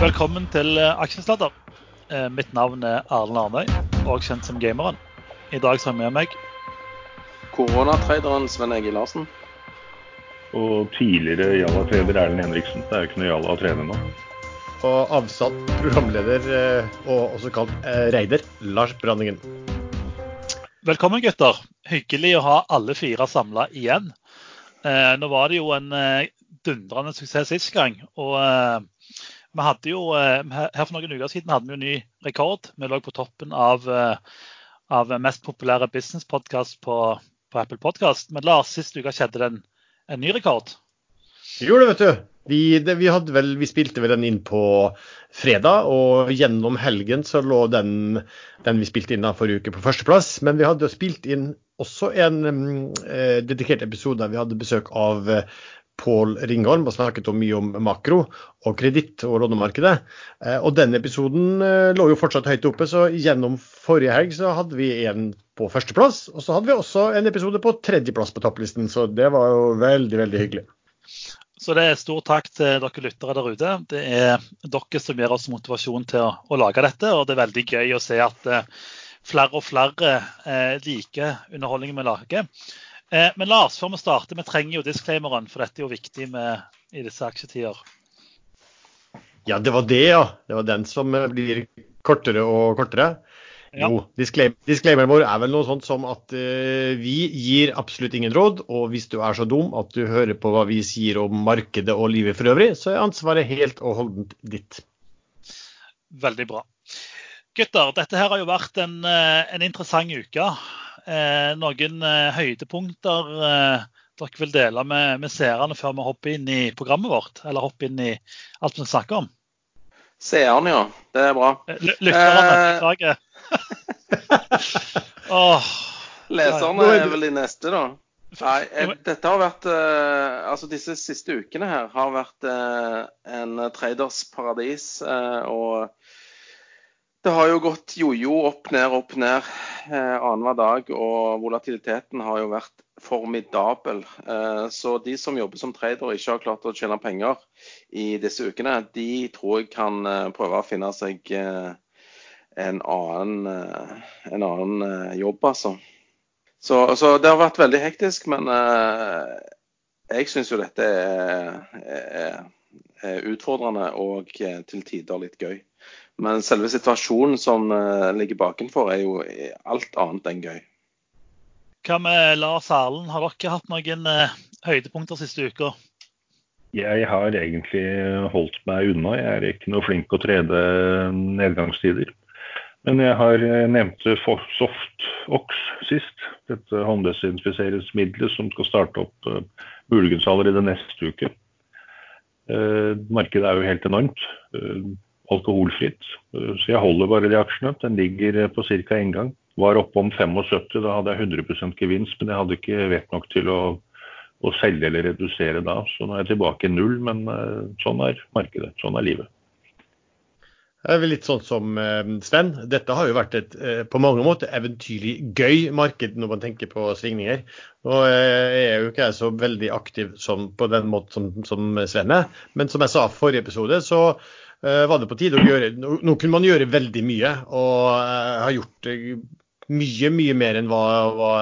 Velkommen til eh, Aksjesladder. Eh, Mitt navn er Arlen Arnøy, og kjent som Gameren. I dag så har jeg med meg Koronatraderen Sven Egil Larsen. Og tidligere Jalla-trader Erlend Henriksen. Det er jo ikke noe Jalla å trene nå. Og avsatt programleder, eh, og også kalt eh, Reider, Lars Branningen. Velkommen, gutter. Hyggelig å ha alle fire samla igjen. Eh, nå var det jo en eh, dundrende suksess sist gang. Og vi hadde jo eh, her for noen uker siden hadde vi jo ny rekord. Vi lå på toppen av, eh, av mest populære businesspodkast på, på Apple Podcast. Men Lars, sist uke skjedde det en, en ny rekord. Vi gjorde det, vet du. Vi, det, vi, vel, vi spilte vel den inn på fredag, og gjennom helgen så lå den, den vi spilte inn da forrige uke, på førsteplass. Men vi hadde spilt inn også en mm, eh, dedikert episode der vi hadde besøk av eh, Pål Ringholm og snakket om mye om makro og kreditt og lånemarkedet. Eh, og denne episoden eh, lå jo fortsatt høyt oppe, så gjennom forrige helg så hadde vi en på førsteplass. Og så hadde vi også en episode på tredjeplass på topplisten, så det var jo veldig, veldig hyggelig. Så det er stor takk til dere lyttere der ute. Det er dere som gir oss motivasjon til å, å lage dette, og det er veldig gøy å se at eh, flere og flere eh, liker underholdningen vi lager. Eh, men Lars, før vi starter, vi trenger jo disclaimeren, for dette er jo viktig med, i disse aksjetider. Ja, det var det, ja. Det var den som eh, blir kortere og kortere. Ja. Jo, disclaimer, disclaimeren vår er vel noe sånt som at uh, vi gir absolutt ingen råd. Og hvis du er så dum at du hører på hva vi sier om markedet og livet for øvrig, så er ansvaret helt og holdent ditt. Veldig bra. Gutter, dette her har jo vært en, eh, en interessant uke. Eh, noen eh, høydepunkter eh, dere vil dele med, med seerne før vi hopper inn i programmet vårt? Eller hopper inn i alt vi snakker om? Seerne, ja. Det er bra. Ly- Lytterne, Eh. beklager. Åh, Leserne er er vel de neste, da. Nei, jeg, dette har vært eh, Altså, disse siste ukene her har vært eh, en traders paradis. eh, og det har jo gått jojo opp ned, opp ned eh, annenhver dag. Og volatiliteten har jo vært formidabel. Eh, så de som jobber som trader og ikke har klart å tjene penger i disse ukene, de tror jeg kan eh, prøve å finne seg eh, en annen, eh, en annen eh, jobb, altså. Så, så det har vært veldig hektisk, men eh, jeg syns jo dette er, er, er utfordrende og til tider litt gøy. Men selve situasjonen som eh, ligger bakenfor, er jo alt annet enn gøy. hva med Lars Erlend? Har dere hatt noen eh, høydepunkter siste uka? Jeg har egentlig holdt meg unna. Jeg er ikke noe flink å trede nedgangstider. Men jeg har nevnt nevnte Softox sist. Dette hånddesinfiseringsmiddelet som skal starte opp eh, muligens allerede neste uke. Eh, Markedet er jo helt enormt. Alkoholfritt. Eh, Så jeg holder bare de aksjene. Den ligger eh, på ca. én gang. Var oppe om 75, da hadde jeg 100% gevinst, men jeg hadde ikke vett nok til å, å selge eller redusere da. Så nå er jeg tilbake i null, men eh, sånn er markedet. Sånn er livet. Det er vel litt sånn som Sven. Dette har jo vært et på mange måter eventyrlig gøy marked når man tenker på svingninger. Nå jeg er jo ikke jeg så veldig aktiv som, på den måten som, som Sven er, men som jeg sa forrige episode, så var det på tide å gjøre Nå, kunne man gjøre veldig mye, og jeg har gjort eh, mye, mye mer enn hva,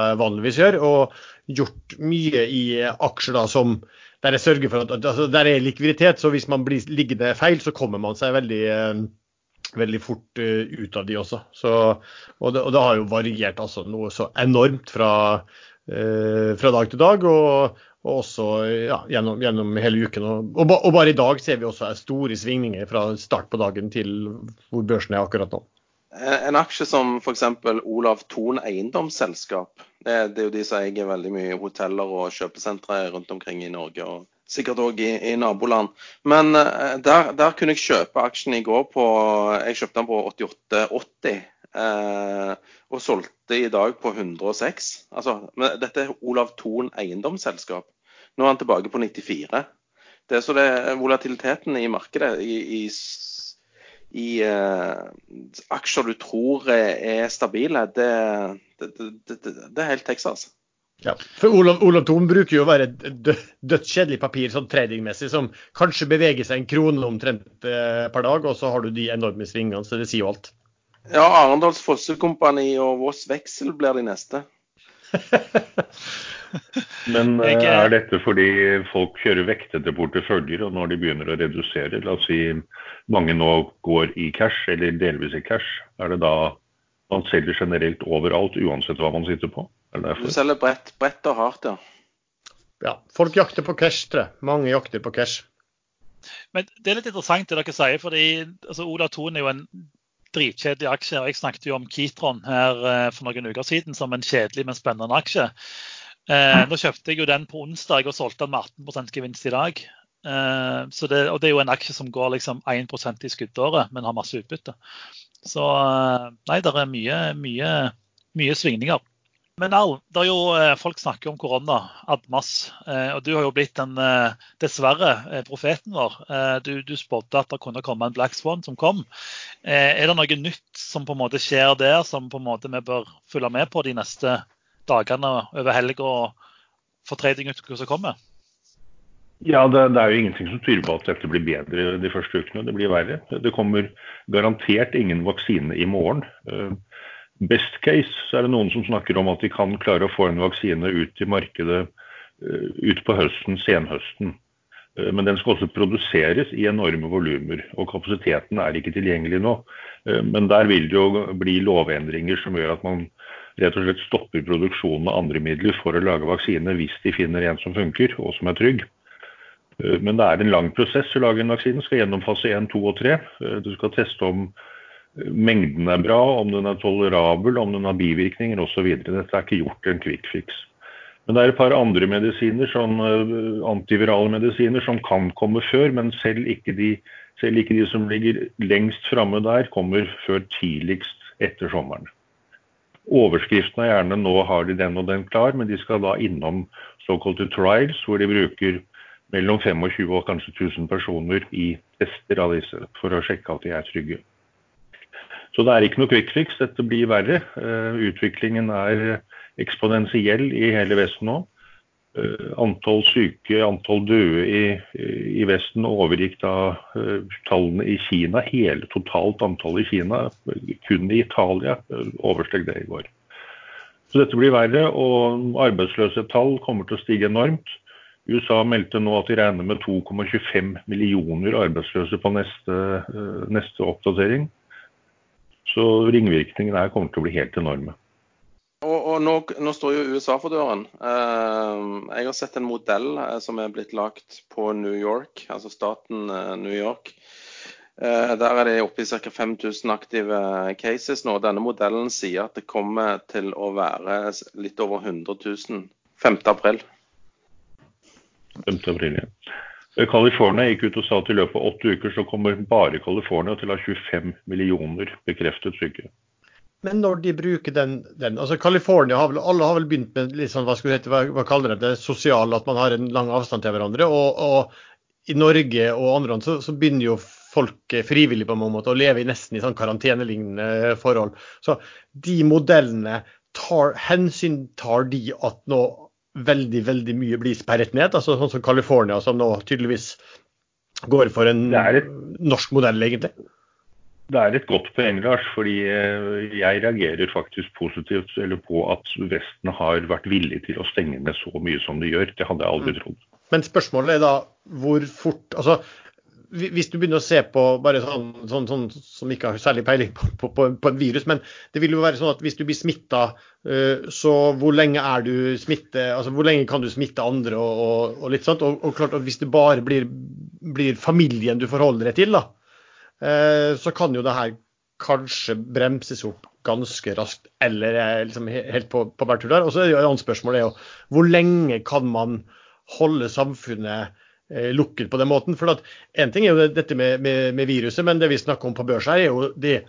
jeg vanligvis gjør. Og gjort mye i aksjer da som der jeg sørger for at, altså, der er likviditet, så hvis man blir liggende feil, så kommer man seg veldig eh, veldig fort eh, ut av de også. Så, og, det, og det har jo variert altså noe så enormt fra, eh, fra dag til dag, og, og også ja, gjennom, gjennom hele uken. Og, og, ba- og bare i dag ser vi også store svingninger fra start på dagen til hvor børsen er akkurat nå. En en aksje som f.eks. Olav Thon eiendomsselskap. Det, det er jo de som eier veldig mye hoteller og kjøpesentre rundt omkring i Norge. og Sikkert òg i, i naboland. Men eh, der, der kunne jeg kjøpe aksjen i går på Jeg kjøpte den på 88,80. Eh, og solgte i dag på 106. Altså, dette er Olav Thon eiendomsselskap. Nå er han tilbake på 94. Det er så det volatiliteten i markedet i, i i uh, aksjer du tror er, stabile, det, det, det, det, det er helt Texas. Ja, for Olav, Olav Thon bruker jo å være et dødskjedelig papir sånn tradingmessig, som kanskje beveger seg en krone omtrent eh, per dag, og så har du de enorme svingene, så det sier jo alt. Ja, Arendals Fossekompani og Voss Veksel blir de neste. Men eh, er dette fordi folk kjører vektede porteføljer, og når de begynner å redusere, la oss si mange nå går i cash eller delvis i cash, er det da man selger generelt overalt uansett hva man sitter på? Du selger brett, brett og hardt, ja. Ja, folk jakter på cash, tror jeg. Mange jakter på cash. Men det er litt interessant det dere sier, fordi altså, Ola Thon er jo en dritkjedelig aksje. og Jeg snakket jo om Kitron her eh, for noen uker siden som en kjedelig, men spennende aksje. Eh, nå kjøpte jeg jo den på onsdag og solgte den med 18 gevinst i dag. Eh, det, og det er jo en aksje som går liksom 1% i skuddåret, men har masse utbytte. Så eh, nei, det er mye, mye, mye svingninger. Men Al, det er jo eh, folk snakker om korona admas, eh, og du har jo blitt den dessverre profeten vår. Du, du spådde at det kunne komme en Black Swan som kom. Er det noe nytt som på en måte skjer der, som på en måte vi bør følge med på de neste dagene over helga for tradinguka som kommer? Ja, det, det, er jo ingenting som tyder på at dette blir bedre de første ukene. Det blir verre. Det kommer garantert ingen vaksine i morgen. Best case så er det noen som snakker om at de kan klare å få en vaksine ut i markedet uh, ut på høsten, senhøsten. Uh, men den skal også produseres i enorme volumer, og kapasiteten er ikke tilgjengelig nå. Men der vil det jo bli lovendringer som gjør at man rett og slett stopper produksjonen av andre midler for å lage vaksine hvis de finner en som funker og som er trygg. Men det er en lang prosess å lage en vaksine. Skal gjennom fase 1, 2 og 3. Du skal teste om mengden er bra, om den er tolerabel, om den har bivirkninger osv. Dette er ikke gjort en quick fix. Men det er et par andre medisiner, sånn eh, antivirale medisiner, som kan komme før, men selv ikke de, selv ikke de som ligger lengst framme der, kommer før tidligst etter sommeren. Overskriften er gjerne 'nå har de den og den klar', men de skal da innom såkalte trials, hvor de bruker mellom 25 og kanskje 1000 personer i tester av disse for å sjekke at de er trygge. Så det er ikke noe quick fix. Dette blir verre. Eh, utviklingen er eksponentiell i hele Vesten nå. Uh, antall syke, antall døde i, i, Vesten overgikk da uh, tallene i Kina. Hele totalt antallet i Kina, kun i Italia, uh, oversteg det i går. Så dette blir verre, og arbeidsløshetstall kommer til å stige enormt. USA meldte nå at de regner med 2,25 millioner arbeidsløse på neste, neste oppdatering. Så ringvirkningene her kommer til å bli helt enorme. Og, og nå, nå, står jo USA for døren. Uh, jeg har sett en modell uh, som er blitt lagt på New York, altså staten uh, New York. der er det oppe i ca. 5000 aktive cases nå. Denne modellen sier at det kommer til å være litt over 100 000 5. april. 5. april, ja. California gikk ut og sa at i løpet av åtte uker så kommer bare California til å ha 25 millioner bekreftet syke. Men når de bruker den, den altså California har vel, Alle har vel begynt med litt sånn, hva, skal hete, hva, hva kaller det, det sosiale, at man har en lang avstand til hverandre. Og, og i Norge og andre land så, så, begynner jo folk frivillig på en måte å leve i nesten i sånn karantenelignende forhold. Så de modellene tar, hensyntar de at nå veldig veldig mye blir sperret ned. altså Sånn som California, som nå tydeligvis går for en norsk modell, egentlig. Det er et godt poeng, Lars. fordi eh, jeg reagerer faktisk positivt på at Vesten har vært villig til å stenge ned så mye som de gjør. Det hadde jeg aldri mm. trodd. Men spørsmålet er da hvor fort altså hvis du begynner å se på bare sånn, sånn, sånn som ikke har særlig peiling på, på, på, på, en virus, men det vil jo være sånn at hvis du blir smitta, uh, så hvor lenge er du smitte, altså hvor lenge kan du smitte andre og, og, og litt sånt. Og, og, klart at hvis det bare blir, blir familien du forholder deg til, da, så kan jo det her kanskje bremses opp ganske raskt, eller er liksom helt på, på tur der. Og så er jo et annet spørsmål er jo hvor lenge kan man holde samfunnet Eh, lukket på den måten. For at En ting er jo dette med, med, med viruset, men det vi snakker om på børs her, er jo det,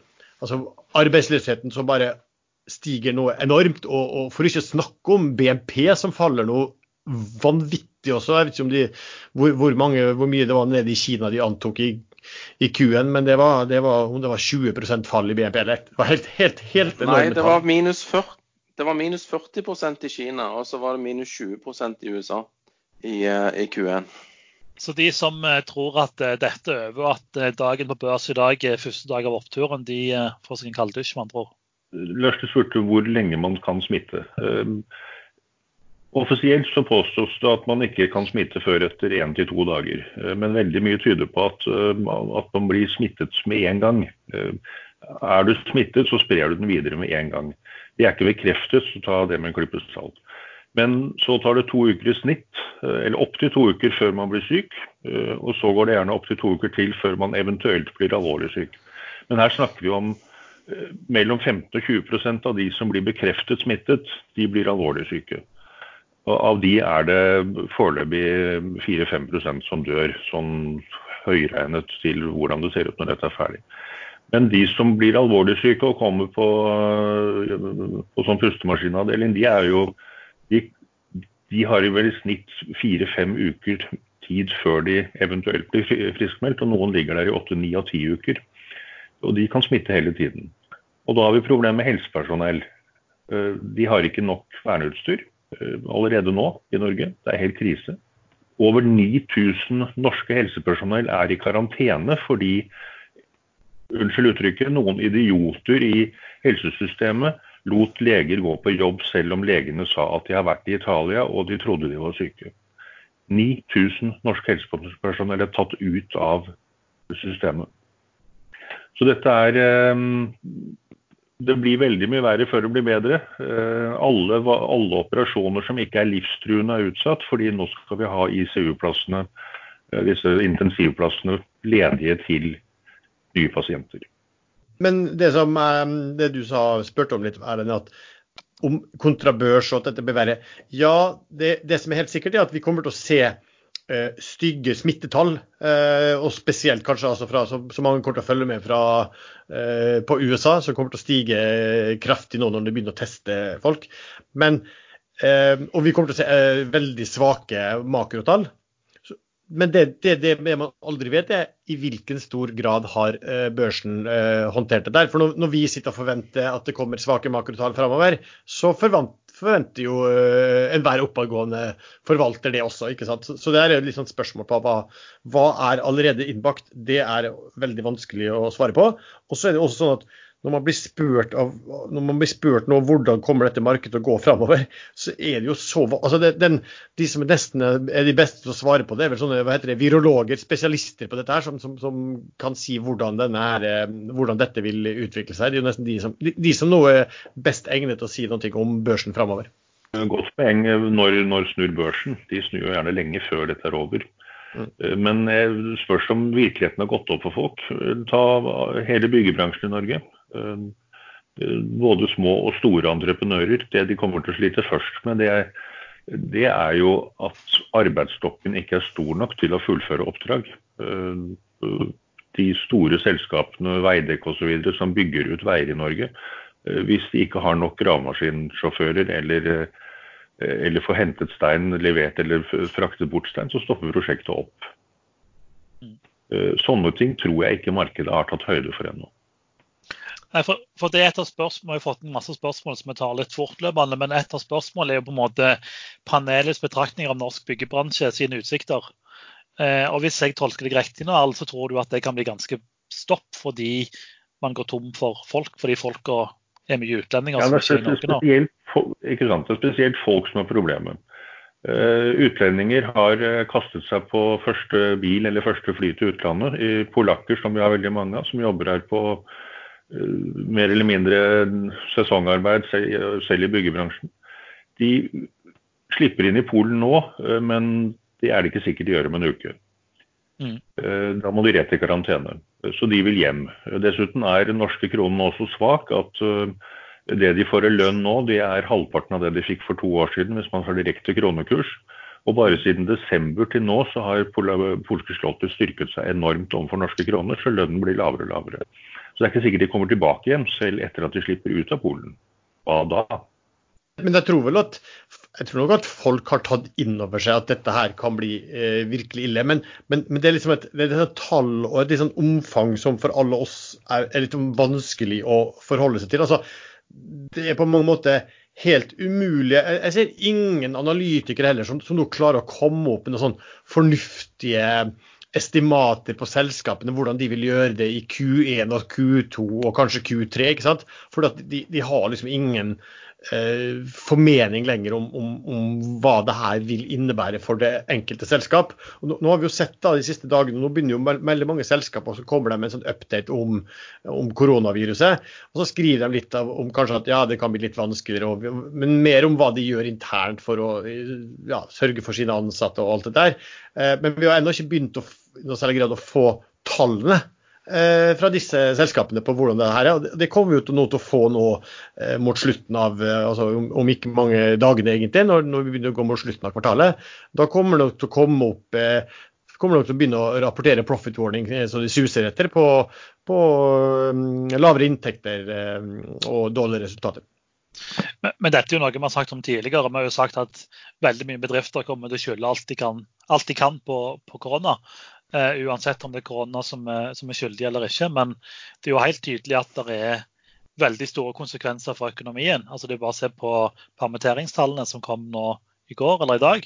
altså arbeidsløsheten som bare stiger noe enormt. Og, og, for ikke å snakke om BNP som faller noe vanvittig også. Jeg vet ikke om de, hvor, hvor, mange, hvor mye det var nede i Kina de antok i, i Q-en, men det var, det var, det var 20 fall i BNP. Det var helt, helt, helt enormt. Nei, det var minus 40 Det var minus 40% i Kina, og så var det minus 20% i USA i, eh, i Q1. Så de som eh, tror at eh, dette er over, at dagen på børs i dag er første dag av oppturen, de får seg en kalddusj, med andre ord? Lørste spurte hvor lenge man kan smitte. Offisielt så påstås det at man ikke kan smitte før etter én til to dager. Men veldig mye tyder på at, at man blir smittet med en gang. Er du smittet, så sprer du den videre med en gang. Det er ikke bekreftet, så ta det med en klype salt. Men så tar det to uker i snitt, eh, eller opptil to uker før man blir syk. Eh, og så går det gjerne opptil to uker til før man eventuelt blir alvorlig syk. Men her snakker vi om eh, mellom 15 og 20% av de som blir bekreftet smittet, de blir alvorlig syke. Og av de er det foreløpig 4-5% som dør, sånn høyregnet til hvordan det ser ut når dette er ferdig. Men de som blir alvorlig syke og kommer på, på sånn pustemaskinavdeling, de er jo de, de har vel i snitt fire-fem uker tid før de eventuelt blir friskmeldt, og noen ligger der i åtte, ni og ti uker. Og de kan smitte hele tiden. Og da har vi problemer med helsepersonell. Eh, de har ikke nok verneutstyr allerede nå i Norge. Det er helt krise. Over 9000 norske helsepersonell er i karantene fordi unnskyld uttrykket, noen idioter i helsesystemet lot leger gå på jobb selv om legene sa at de har vært i Italia og de trodde de var syke. 9000 norske helsepersonell er tatt ut av systemet. Så dette er ehm, Det blir veldig mye verre før det blir bedre. Eh, alle, alle operasjoner som ikke er livstruende er utsatt, fordi nå skal vi ha ICU-plassene, eh, disse intensivplassene, ledige til nye pasienter. Men det som det du sa, spurte om litt, er at om kontrabørs og at dette blir verre. Ja, det, det, som er helt sikkert, er at vi kommer til å se stygge smittetall. Uh, og spesielt kanskje altså fra, så, mange til å følge med fra uh, på USA, som kommer til å stige kraftig nå når de begynner å teste folk. Men, og vi kommer til å se veldig svake makrotall men det, det, det, man aldri vet, er i hvilken stor grad har børsen håndtert det der. For når, vi sitter og forventer at det kommer svake makrotall framover, så forvent, forventer jo uh, enhver oppadgående forvalter det også. ikke sant? Så, det er et sånn spørsmål på hva, hva er allerede innbakt. Det er veldig vanskelig å svare på. Og så er det også sånn at når man blir spurt, av, når man blir spurt nå hvordan kommer dette markedet til å gå framover, så er det jo så altså det, den, De som er nesten er de beste til å svare på det, er vel sånne hva heter det, virologer, spesialister på dette, her, som, som, som kan si hvordan, her, eh, hvordan, dette vil utvikle seg. Det er jo nesten de som, de, de som nå er best egnet til å si noe om børsen framover. Godt poeng. Når, når snur børsen? De snur jo gjerne lenge før dette er over. Mm. Eh, men det spørs om virkeligheten har gått opp for folk. Ta hele byggebransjen i Norge. Eh, både små og store entreprenører. Det de kommer til å slite først med, det er, det er jo at arbeidsstokken ikke er stor nok til å fullføre oppdrag. Eh, de store selskapene, Veidekke osv., som bygger ut veier i Norge, eh, hvis de ikke har nok gravemaskinsjåfører eller, eller får hentet stein levert eller fraktet bort stein, så stopper prosjektet opp. Mm. Sånne ting tror jeg ikke markedet har tatt høyde for ennå. Nei, for, for, det er et av spørsmål, Vi har fått en masse spørsmål som vi tar litt fortløpende. Men et av spørsmålene er jo på en måte panelets betraktninger av norsk byggebransje sine utsikter. Eh, og Hvis jeg tolker deg riktig nå, så tror du at det kan bli ganske stopp fordi man går tom for folk, fordi folk er mye utlendinger? Ja, det er spesielt, ikke sant? Det er spesielt folk som er problemet. Uh, utlendinger har uh, kastet seg på første bil eller første fly til utlandet. I polakker, som vi har veldig mange av, som jobber her på Eh, mer eller mindre sesongarbeid selv i byggebransjen. De slipper inn i Polen nå, eh, men det er det ikke sikkert de gjør om en uke. Mm. Eh, da må de rett i karantene. Så de vil hjem. Dessuten er den norske kronen også svak. at det de får i lønn nå, det er halvparten av det de fikk for to år siden hvis man har direkte kronekurs. Og bare siden desember til nå så har polske slottet styrket seg enormt overfor norske kroner, så lønnen blir lavere og lavere. Så det er ikke sikkert de kommer tilbake hjem selv etter at de slipper ut av Polen. Hva da? Men jeg tror vel at jeg tror nok at folk har tatt inn over seg at dette her kan bli eh, virkelig ille. Men, men, men, det er liksom et, det er et tall og et liksom omfang som for alle oss er, er litt vanskelig å forholde seg til. Altså, det er på mange måter helt umulig Jeg, jeg ser ingen analytikere heller som, som nå klarer å komme opp med noen sånn fornuftige estimater på selskapene, hvordan de vil gjøre det i Q1 og Q2 og kanskje Q3. ikke sant? For de, de, har liksom ingen eh, formening lenger om, om, om, hva det her vil innebære for det enkelte selskap. Nå, nå har vi jo sett da de siste dagene, nå begynner jo veldig mange selskaper så kommer de med en sånn update om, om koronaviruset. Og så skriver de litt av, om kanskje at ja, det kan bli litt vanskeligere, og, men mer om hva de gjør internt for å ja, sørge for sine ansatte og alt det der. Eh, men vi har ennå ikke begynt å noe særlig grad å få tallene eh, fra disse selskapene på hvordan det her er. Det kommer vi til, til å få nå eh, mot slutten av, eh, altså om, ikke mange dagene egentlig, når, vi begynner å gå mot slutten av kvartalet. Da kommer det til å komme opp kommer nok til å begynne å rapportere profit warning så de suser etter på, på um, lavere inntekter og dårligere resultater. Men, men, dette er jo noe vi har sagt om tidligere. Vi har jo sagt at veldig mye bedrifter kommer til å skylde alt de kan, alt de kan på, på korona. Uh, uansett om det er korona som er, som er skyldig eller ikke. Men det er jo helt tydelig at det er veldig store konsekvenser for økonomien. Altså Det er bare å se på permitteringstallene som kom nå i går eller i dag.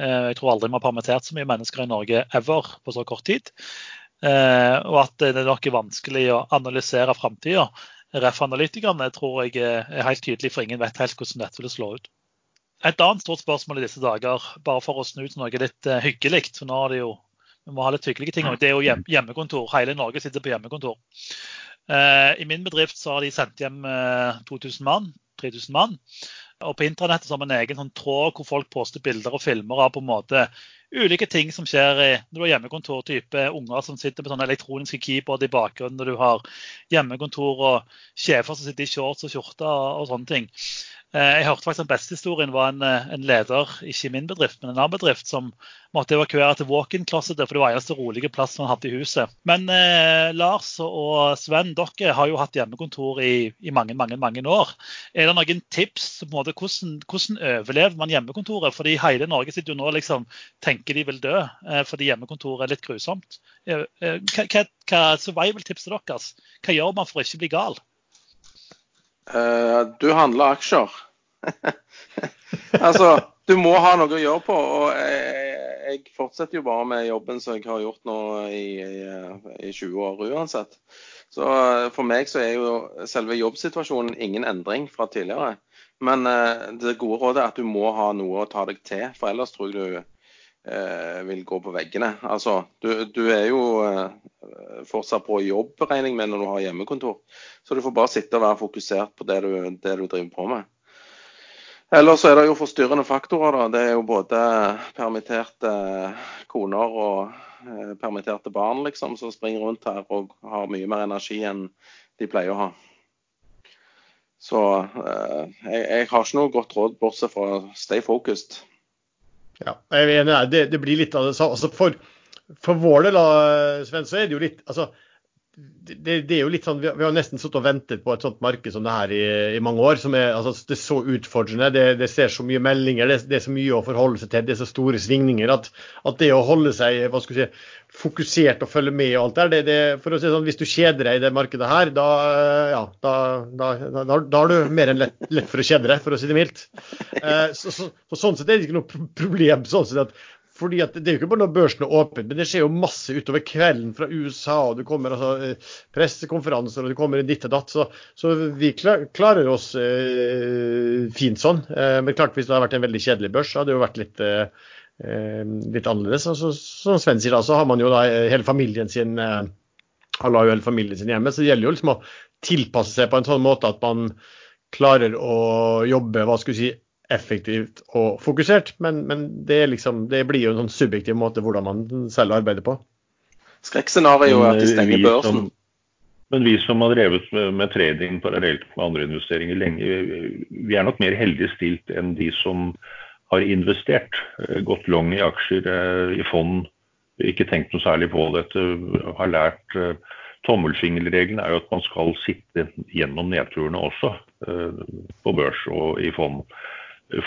Uh, jeg tror aldri vi har permittert så mye mennesker i Norge ever på så kort tid. Uh, og at det nok er vanskelig å analysere framtida. Ref-analytikerne tror jeg er helt tydelig, for ingen vet helt hvordan dette vil slå ut. Et annet stort spørsmål i disse dager, bare for å snu til noe litt hyggelig, for nå er det jo vi må ha litt hyggelige ting. Det er jo hjemmekontor. Hele Norge sitter på hjemmekontor. Eh, I min bedrift så har de sendt hjem 2000 eh, mann, 3000 mann. Og på internettet har vi en egen sånn tråd hvor folk poster bilder og filmer av på en måte ulike ting som skjer i, når du har hjemmekontor. Type unger som sitter med sånne elektroniske keyboard i bakgrunnen når du har hjemmekontor, og sjefer som sitter i shorts og skjorte og, og sånne ting. Eh, jeg hørte faktisk Den beste historien var en, eh, en, leder, ikke i min bedrift, men en annen bedrift, som måtte evakuere til walk-in-closetet, for det var eneste rolige plass man hadde i huset. Men eh, Lars og Sven, dere har jo hatt hjemmekontor i, i mange mange, mange år. Er det noen tips på måte, hvordan, hvordan overlever man hjemmekontoret? Fordi hele Norge sitter jo nå liksom tenker de vil dø eh, fordi hjemmekontoret er litt grusomt. Eh, eh hva, hva survival-tipset deres? Hva gjør man for å ikke bli gal? Uh, du handler aksjer. altså, du må ha noe å gjøre på. Og jeg, jeg, fortsetter jo bare med jobben som jeg har gjort nå i, i, i 20 år uansett. Så uh, for meg så er jo selve jobbsituasjonen ingen endring fra tidligere. Men uh, det gode rådet er at du må ha noe å ta deg til, for ellers tror jeg du Eh, vil gå på veggene. Altså, du, du er jo eh, fortsatt på jobb, regner jeg med, når du har hjemmekontor. Så du får bare sitte og være fokusert på det du, det du driver på med. Ellers er det jo forstyrrende faktorer. da. Det er jo både permitterte koner og eh, permitterte barn liksom, som springer rundt her og har mye mer energi enn de pleier å ha. Så eh, jeg, jeg, har ikke noe godt råd bortsett fra stay focused. Ja, jeg er enig. Det, det, blir litt av det samme. Altså for, for, vår del, Sven, så er det jo litt altså, det, det, er jo litt sånn, Vi har nesten sittet og ventet på et sånt marked som det her i, i mange år. som er, altså, Det er så utfordrende. Det, det ser så mye meldinger, det, det, er så mye å forholde seg til. Det er så store svingninger at, at det å holde seg hva skal si, fokusert og følge med og alt der, det, for å si sånn, Hvis du kjeder deg i det markedet her, da, ja, da, da, da har du mer enn lett, lett, for å kjede deg, for å si det mildt. Eh, så, så, så, Sånn sett er det ikke noe problem. sånn sett at fordi at Det er jo ikke bare når børsen er åpen, men det skjer jo masse utover kvelden fra USA. og Det kommer altså eh, pressekonferanser og det kommer ditt og datt. Så, så vi klar, klarer oss eh, fint sånn. Eh, men klart hvis det hadde vært en veldig kjedelig børs, så hadde det jo vært litt, eh, eh litt annerledes. Altså, som Sven sier, da, så har man jo da hele familien sin eh, har jo hele familien sin hjemme. Så det gjelder jo liksom å tilpasse seg på en sånn måte at man klarer å jobbe hva skal vi si, effektivt og fokusert, men, men det, liksom, det, blir jo en sånn subjektiv måte hvordan man selv arbeider på. Skrekkscenarioet er at de stenger børsen. Men vi som har drevet med, med trading parallelt med andre investeringer lenge, vi er nok mer heldig stilt enn de som har investert. Eh, gått long i aksjer, eh, i fond, ikke tenkt noe særlig på dette. Har lært eh, Tommelfingerregelen er jo at man skal sitte gjennom nedturene også, på børs og i fond.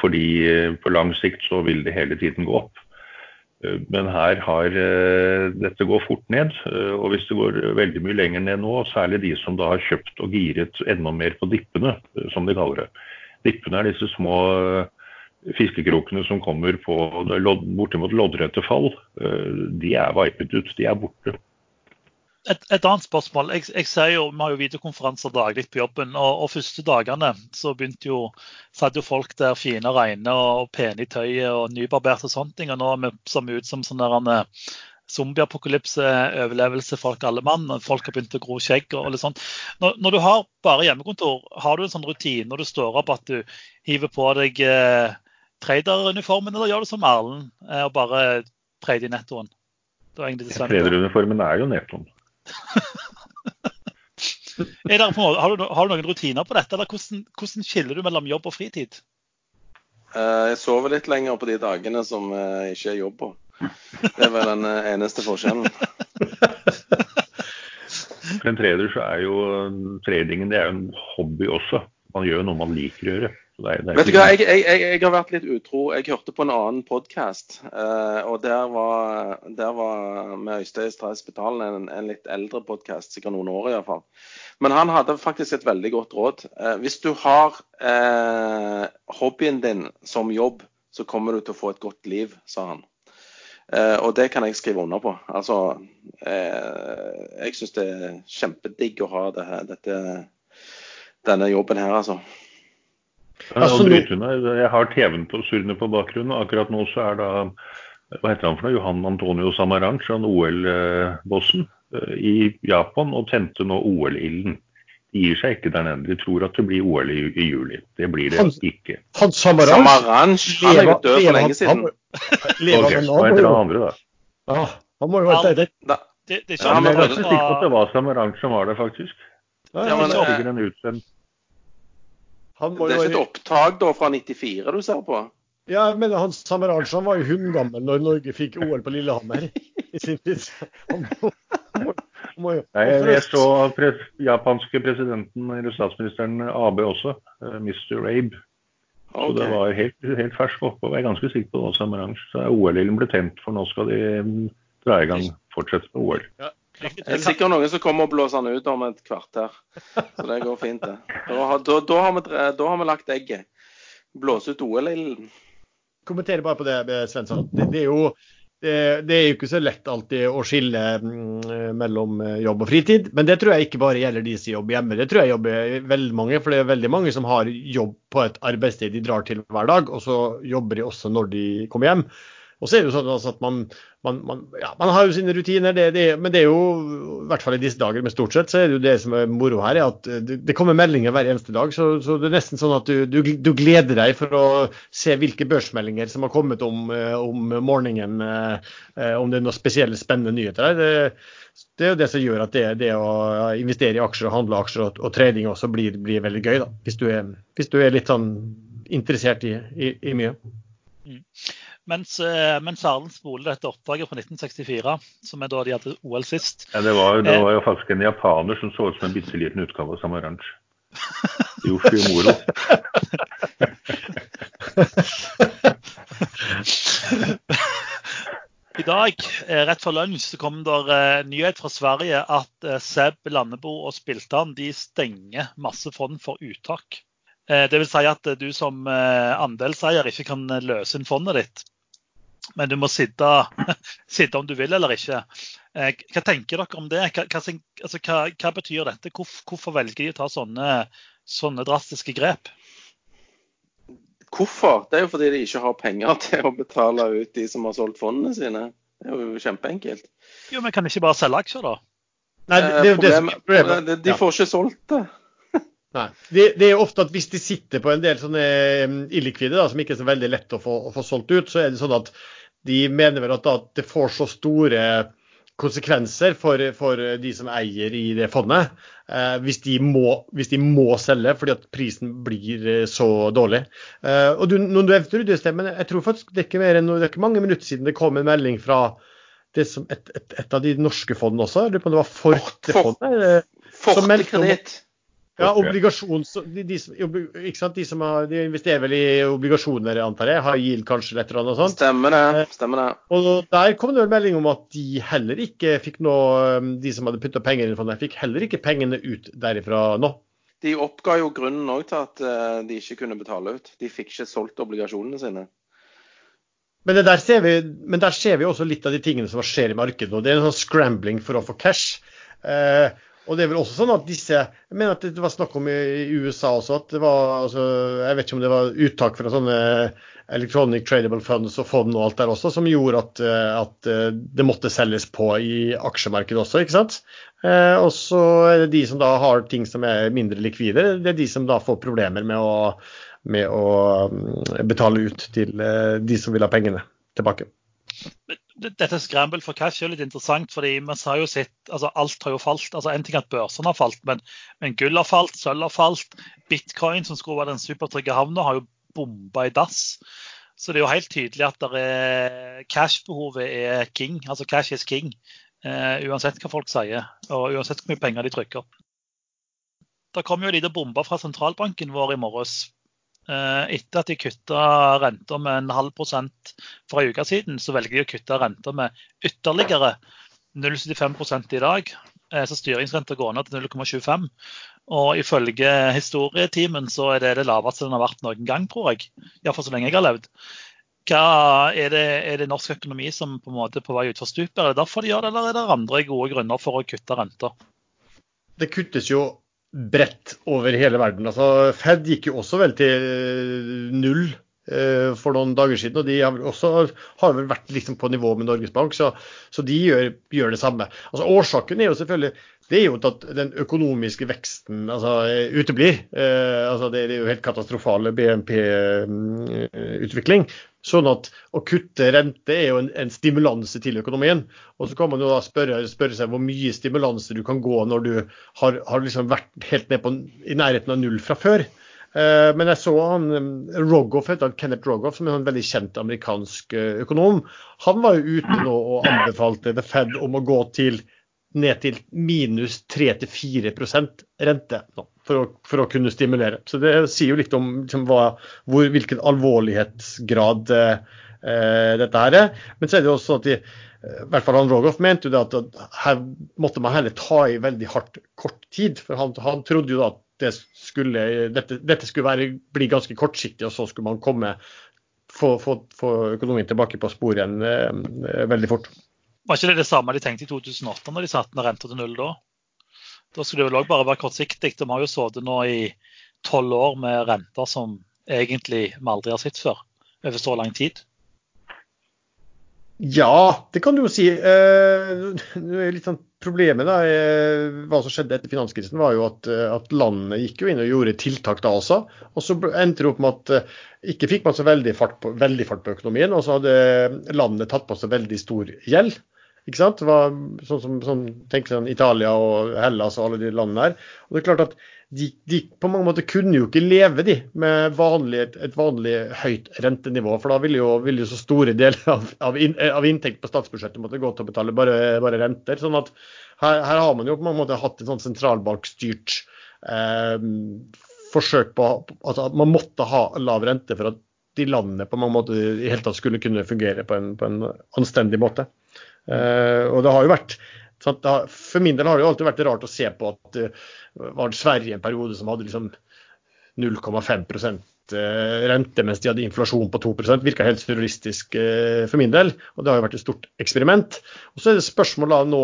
Fordi eh, på lang sikt så vil det hele tiden gå opp. Eh, men her har eh, dette går fort ned. Og hvis det går veldig mye lenger ned nå, særlig de som da har kjøpt og giret enda mer på dippene, som de kaller det, Dippene er disse små fiskekrokene som kommer på bortimot loddrette fall. De er vipet ut, de er borte. Et, et, annet spørsmål. Jeg, jeg ser jo, Vi har jo videokonferanser daglig på jobben. og, og første dagene så begynte jo, satt jo folk der fine og rene og pene i tøyet og nybarberte og sånne ting. Og nå er vi som ut som sånn der zombieapokalypse, overlevelse, folk alle mann. Folk har begynt å gro skjegg og litt sånt. Når, når, du har bare hjemmekontor, har du en sånn rutine når du står opp at du hiver på deg eh, traderuniformen, eller gjør du som Erlend eh, og bare trader i nettoen? Traderuniformen er jo nettoen har, du, har, du, noen rutiner på dette, eller hvordan, hvordan skiller du mellom jobb og fritid? Uh, jeg sover litt lenger på de dagene som jeg ikke er jobb på. Det er vel den uh, eneste forskjellen. For en trader så er jo tradingen det er jo en hobby også. Man gjør noe man liker å gjøre. Det det Vet du hva, jeg, jeg, jeg, jeg, har vært litt utro. Jeg hørte på en annen podkast, uh, og der var, der var med Øystein Streis Betalen en, en, litt eldre podkast, sikkert noen år iallfall. Men han hadde faktisk et veldig godt råd. Uh, hvis du har uh, hobbyen din som jobb, så kommer du til å få et godt liv, sa han. og det kan jeg skrive under på. Altså, jeg syns det er kjempedigg å ha det her, dette, denne jobben her, altså. Altså, jeg har TV-en på surrende på bakgrunnen. Akkurat nå så er da hva heter han for noe? Johan Antonio Samaranch, han OL-bossen eh, i Japan, og tente nå OL-ilden. De gir seg ikke der nede. De tror at det blir OL i, i juli. Det blir det han, ikke. Han Samaranch, Samaranch han er jo død for lenge siden. Okay, han heter han andre, da? Ja, han må jo være det. Det, det, det, ja, men jeg er ikke sikker på at det var Samaranch som var det, faktisk. Ja, men, det er en utsendt det er ikke et opptak da fra 94 du ser på? Ja, men han Samarajan var jo hundgammel når Norge fikk OL på Lillehammer i sin tid. Han må, må jo, Nei, jeg så pre japanske presidenten, eller statsministeren AB også, uh, eh, Mr. Abe. Okay. Så det var helt, helt fersk oppe. Jeg er ganske sikker på det, Samaranch. Så OL-ilden ble tent, for nå skal de mm, dra i gang, fortsette med OL. Ja. Det er sikkert noen som kommer og blåser den ut om et kvarter. Så det går fint, det. Da, da, da, har, vi, da har vi lagt egget. Blåse ut OL-ilden. Kommentere bare på det, Svensson. Det, det, er jo, det, det, er jo ikke så lett alltid å skille mm, mellom eh, jobb og fritid. Men det tror jeg ikke bare gjelder de som jobber hjemme. Det tror jeg jobber veldig mange. For det er veldig mange som har jobb på et arbeidssted de drar til hver dag, og så jobber de også når de kommer hjem. Og så er det jo sånn altså at man, man, man, ja, man, har jo sine rutiner, det, det, men det er jo, i hvert fall i disse dager, men stort sett, så er det jo det som er moro her, er at det, det kommer meldinger hver eneste dag. Så, så, det er nesten sånn at du, du, du, gleder deg for å se hvilke børsmeldinger som har kommet om, eh, om morgenen, eh, eh, om det er noen spesielle spennende nyheter der. Det, det er jo det som gjør at det, det å investere i aksjer og handle aksjer og, og trading også blir, blir veldig gøy, da, hvis du er, hvis du er litt sånn interessert i, i, i mye. Mm. Mens, eh, mens Erlend spoler dette oppdraget fra 1964, som er da de hadde OL sist. Ja, det var, det var jo faktisk en japaner som så ut som en bitte liten utgave av Samaranch. Yoshimoro. I dag, eh, rett før lunsj, så kom det nyhet fra Sverige at Seb Landebo og Spiltan de stenger masse fond for uttak. Uh, det vil si at du som andelseier ikke kan løse inn fondet ditt men du må sitte, sitte, om du vil eller ikke. Eh, hva tenker dere om det? Hva, altså, hva, hva betyr dette? Hvorfor, hvorfor, velger de å ta sånne, sånne, drastiske grep? Hvorfor? Det er jo fordi de ikke har penger til å betale ut de som har solgt fondene sine. Det er jo kjempeenkelt. Jo, Men kan de ikke bare selge aksjer, da? Nei, det, det, det, problemet, de, de får ikke solgt det. Nei. Det, det, er ofte at hvis de sitter på en del sånne illikvide da, som ikke er så veldig lett å få, å få, solgt ut, så er det sånn at de mener vel at da, det får så store konsekvenser for, for, de som eier i det fondet, eh, hvis, de må, hvis, de må, selge fordi at prisen blir eh, så dårlig. Eh, og du, noen du evner, du stemmer, jeg tror faktisk det er, ikke mer enn, det er ikke mange minutter siden det kom en melding fra som, et, et, et, av de norske fondene også, jeg lurer på om det var Forte-fondet? Forte Kreditt. Ja, obligasjons... De, de, ikke sant? de som har, de investerer vel i obligasjoner, antar jeg. Har Yield kanskje eller et eller annet sånt. Stemmer det. Eh, stemmer det. Og der kom det vel melding om at de heller ikke fikk noe De som hadde putta penger inn i fondet, fikk heller ikke pengene ut derifra nå. de oppga jo grunnen òg til at uh, de ikke kunne betale ut. De fikk ikke solgt obligasjonene sine. Men, der ser vi, men der ser vi også litt av de tingene som skjer i markedet nå. Det er en sånn scrambling for å få cash. Eh, og det er vel også sånn at disse Jeg mener at det var snakk om i, USA også at det var altså, Jeg vet ikke om det var uttak fra sånne electronic tradable funds og fond og alt der også, som gjorde at, eh, at eh, det måtte selges på i aksjemarkedet også, ikke sant. Eh, og så er det de som da har ting som er mindre likvide, det er de som da får problemer med å, med å mm, betale ut til eh, de som vil ha pengene tilbake dette scramble for cash er litt interessant, fordi vi har jo sett, altså alt har jo falt. altså En ting at børsene har falt, men, men gull har falt, sølv har falt. Bitcoin, som skulle være den supertrygge havna, har jo bomba i dass. Så det er jo helt tydelig at cash-behovet er king. Altså cash is king. Uh, uansett hva folk sier, og uansett hvor mye penger de trykker. Det kom jo en liten bombe fra sentralbanken vår i morges etter at de kutta renta med en halv prosent for en uke siden, så velger de å kutte renta med ytterligere 0,75 i dag. Eh, så styringsrenta går ned til 0,25. Og ifølge historietimen så er det det laveste den har vært noen gang, tror jeg. Iallfall så lenge jeg har levd. Hva, er, det, er, det, norsk økonomi som på en måte er på vei utfor stupet? Er det derfor de gjør det, eller er det andre gode grunner for å kutte renta? Det kuttes jo bredt over hele verden. Altså, Fed gikk jo også vel til null eh, for noen dager siden, og de har også har vel vært liksom på nivå med Norges Bank, så, så de gjør, gjør, det samme. Altså, Årsaken er jo selvfølgelig det er jo at den økonomiske veksten altså, uteblir. Eh, altså, det er jo helt katastrofale BNP-utvikling. Sånn at å kutte rente er jo en, en stimulanse til økonomien. Og så kan man jo da spørre, spørre seg hvor mye stimulanse du kan gå når du har, har liksom vært helt ned på, i nærheten av null fra før. Eh, men jeg så han Rogoff, heter Kenneth Rogoff, som er en veldig kjent amerikansk eh, økonom. Han var jo ute nå og anbefalte The Fed om å gå til ned til minus 3-4 rente nå, for, å, for, å, kunne stimulere. Så Det sier jo litt om liksom, hva, hvor, hvilken alvorlighetsgrad eh, dette her er. Men så er det jo også at de, i hvert fall han Rogoff mente jo det at, her måtte man heller ta i veldig hardt kort tid. For han, han trodde jo da at det skulle, dette, dette, skulle være, bli ganske kortsiktig, og så skulle man komme få, få, få økonomien tilbake på sporet igjen eh, veldig fort. Var ikke det det samme de tenkte i 2008 når de satte ned renta til null da? Da skulle det vel òg bare være kortsiktig. De har jo sittet nå i tolv år med renter som egentlig vi aldri har sett før, over så lang tid. Ja, det kan du jo si. Eh, litt sånn Problemet da, eh, hva som skjedde etter finanskrisen, var jo at, eh, at, landet gikk jo inn og gjorde tiltak da også. Og så endte det opp med at ikke fikk man så veldig fart, på, veldig fart på økonomien, og så hadde landet tatt på seg veldig stor gjeld. Ikke sant? Var sånn som sånn, tenk sånn Italia og Hellas og alle de landene der. Og det er klart at de, de, på mange måter kunne jo ikke leve de med vanlig, et vanlig høyt rentenivå. For da ville jo, ville jo så store deler av, av, in, av, inntekt på statsbudsjettet måtte gå til å betale bare, bare renter. sånn at her, her, har man jo på mange måter hatt en sånn sentralbankstyrt eh, forsøk på altså at Man måtte ha lav rente for at de landene på mange måter i hele tatt skulle kunne fungere på en, på en anstendig måte. Uh, og det har jo vært For min del har det jo alltid vært rart å se på at det uh, var Sverige en periode som hadde liksom 0,5 uh, rente mens de hadde inflasjon på 2% Virka helt surrealistisk for min del. Og det har jo vært et stort eksperiment. Og så er det spørsmålet nå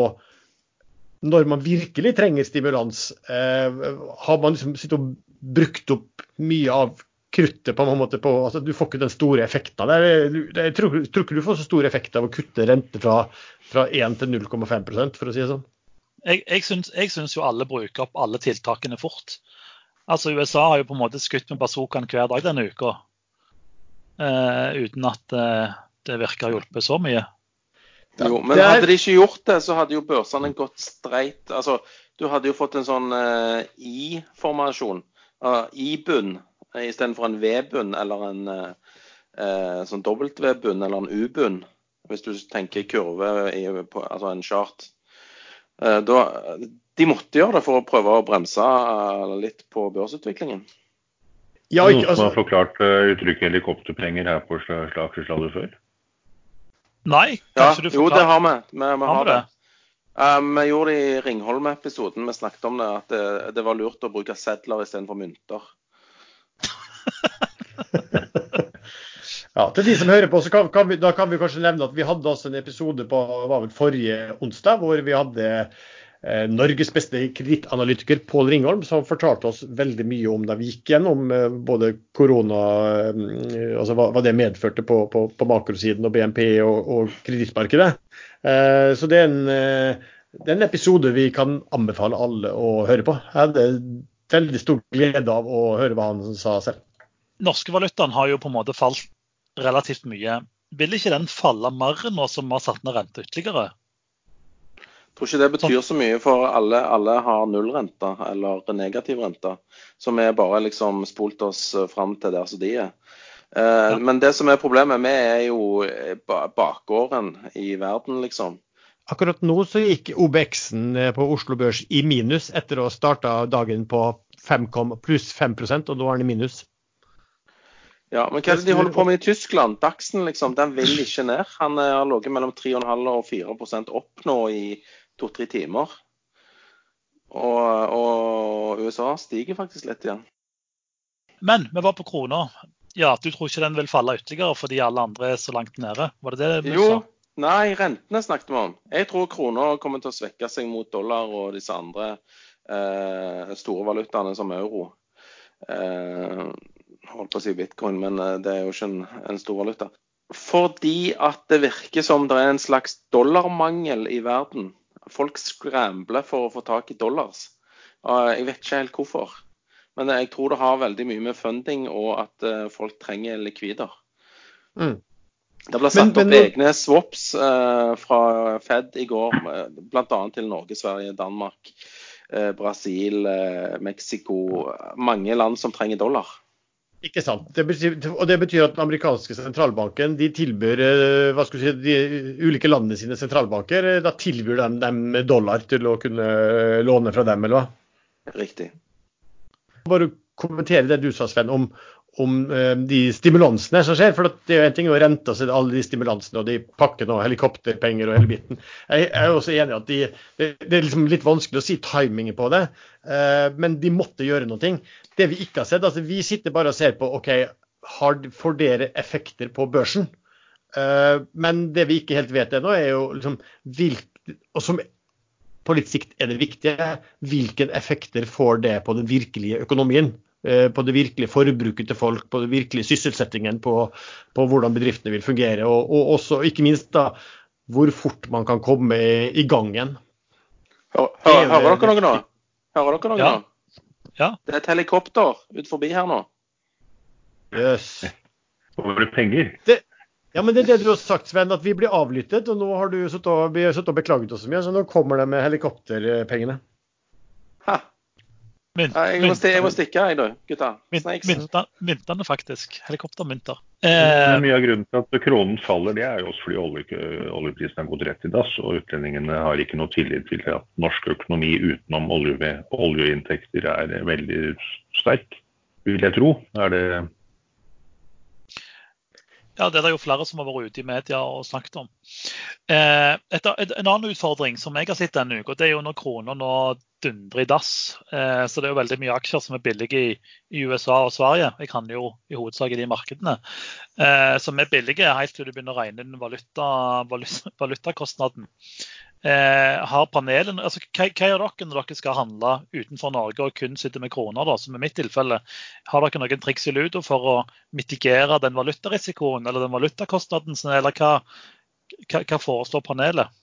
når man virkelig trenger stimulans, har man liksom sittet og brukt opp mye av kruttet på en måte på altså Du får ikke den store effekten av det. Jeg tror, tror ikke du får så stor effekt av å kutte rente fra, fra 1 til 0,5 for å si det sånn. Jeg, jeg, syns, jeg syns jo alle bruker opp alle tiltakene fort. Altså USA har jo på en måte skutt med bazookaen hver dag denne uka. Uh, uten at uh, det virker å ha hjulpet så mye. Jo, men hadde de ikke gjort det, så hadde jo børsene gått streit. Altså, du hadde jo fått en sånn uh, I-formasjon. I-bunn istedenfor en V-bunn eller en eh, sånn W-bunn eller en U-bunn, hvis du tenker kurve i, på, altså en chart. Eh, da, de måtte gjøre det for å prøve å bremse eh, litt på børsutviklingen. Ja, ikke, altså... Noen som har forklart uh, uttrykket helikopterpenger her på Aksjesladder før? Nei, kanskje ja, du forklarer? Jo, det har vi. Vi, vi har det. Uh, vi gjorde det i Ringholm-episoden. Vi snakket om det, at det, det var lurt å bruke sedler istedenfor mynter. ja, Til de som hører på, så kan, kan vi, da kan vi kanskje nevne at vi hadde også en episode på var vel forrige onsdag hvor vi hadde eh, Norges beste kredittanalytiker Pål Ringholm, som fortalte oss veldig mye om da vi gikk gjennom eh, både korona, eh, altså hva, hva, det medførte på, på, på makrosiden og BNP og, og kredittmarkedet. Eh, så det er, en, eh, det er en episode vi kan anbefale alle å høre på. Jeg hadde veldig stor glede av å høre hva han sa selv. Norske valutaen har jo på en måte falt relativt mye. Vil ikke den falle mer nå som vi har satt ned rente ytterligere? Jeg tror ikke det betyr så mye, for alle, alle har nullrente eller negativ rente. Som har bare liksom spolt oss fram til der som de er. Eh, ja. Men det som er problemet, vi er jo bakgården i verden, liksom. Akkurat nå så gikk OBX-en på Oslo Børs i minus etter å ha starta dagen på 5, pluss 5 og nå er den i minus. Ja, men hva er det de holder på med i Tyskland? Dagsen liksom, den vil ikke ned. Han eh, har ligget mellom 3,5 og 4% opp nå i to-tre timer. Og, og, USA stiger faktisk litt igjen. Men vi var på krona. Ja, Du tror ikke den vil falle ytterligere fordi alle andre er så langt nede? Var det det vi jo, sa? Nei, rentene snakket vi om. Jeg tror krona kommer til å svekke seg mot dollar og disse andre eh, store valutaene som euro. Eh, holdt på å si bitcoin, men eh, det er jo ikke en, en stor valuta. Fordi at det virker som det er en slags dollarmangel i verden. Folk scrambler for å få tak i dollars. Jeg vet ikke helt hvorfor. Men jeg tror det har veldig mye med funding og at eh, folk trenger likvider. Mm. Det ble satt men, men, opp egne swaps uh, fra Fed i går, bl.a. til Norge, Sverige, Danmark, Brasil, uh, Mexico. Mange land som trenger dollar. Ikke sant. Det betyr, og det betyr at den amerikanske sentralbanken de tilbyr eh, hva skal si, de ulike landene sine sentralbanker eh, da tilbyr dem, dem dollar til å kunne eh, låne fra dem, eller hva? Riktig. Bare kommentere det du sa, Sven, om, om de stimulansene som skjer. For det er jo en ting å rente seg alle de stimulansene og de pakkene og helikopterpenger og hele biten. Jeg, er også enig i at de, det, er liksom litt vanskelig å si timingen på det, men de måtte gjøre noe. Det vi ikke har sett, altså vi sitter bare og ser på OK, har, får dere effekter på børsen? Uh, men det vi ikke helt vet ennå, er jo liksom hvilke, og som på litt sikt er det viktige, hvilke effekter får det på den virkelige økonomien? Uh, på det virkelige forbruket til folk, på den virkelige sysselsettingen, på, på hvordan bedriftene vil fungere. Og, og, også, ikke minst da, hvor fort man kan komme i gang igjen. Hører, hører dere noe nå? Hører dere noe ja. nå? Ja. Det er et helikopter ut forbi her nå. Jøss. Yes. du penger? Det, ja, men det er det du har sagt, Sven, at vi blir avlyttet. Og nå har du sittet og, og beklaget oss så mye, så nå kommer det med helikopterpengene. Ha. Mynt, jeg, må jeg, må stikke, jeg, da, gutta. myntene, faktisk. Helikoptermynter. Eh, mye av grunnen til at kronen faller, det er jo også fordi olje, oljeprisen har gått rett i dass. Og utlendingene har ikke noe tillit til at norsk økonomi utenom olje, oljeinntekter er veldig sterk, vil jeg tro. Er det ja, det er det jo flere som har vært ute i media og snakket om. Eh, et, et, en annen utfordring som jeg har sett denne uka, det er jo når krona nå dundrer i dass. Eh, så det er jo veldig mye aksjer som er billige i, i USA og Sverige. Jeg kan jo i hovedsak i de markedene. Eh, som er billige helt til du begynner å regne inn valuta, valuta, valutakostnaden. Eh, har panelen, altså, hva, gjør dere når dere skal handle utenfor Norge og kun sitter med kroner, da, som i mitt tilfelle? Har dere noen triks i ludo for å mitigere den valutarisikoen eller den valutakostnaden? Eller hva, hva, hva foreslår panelet?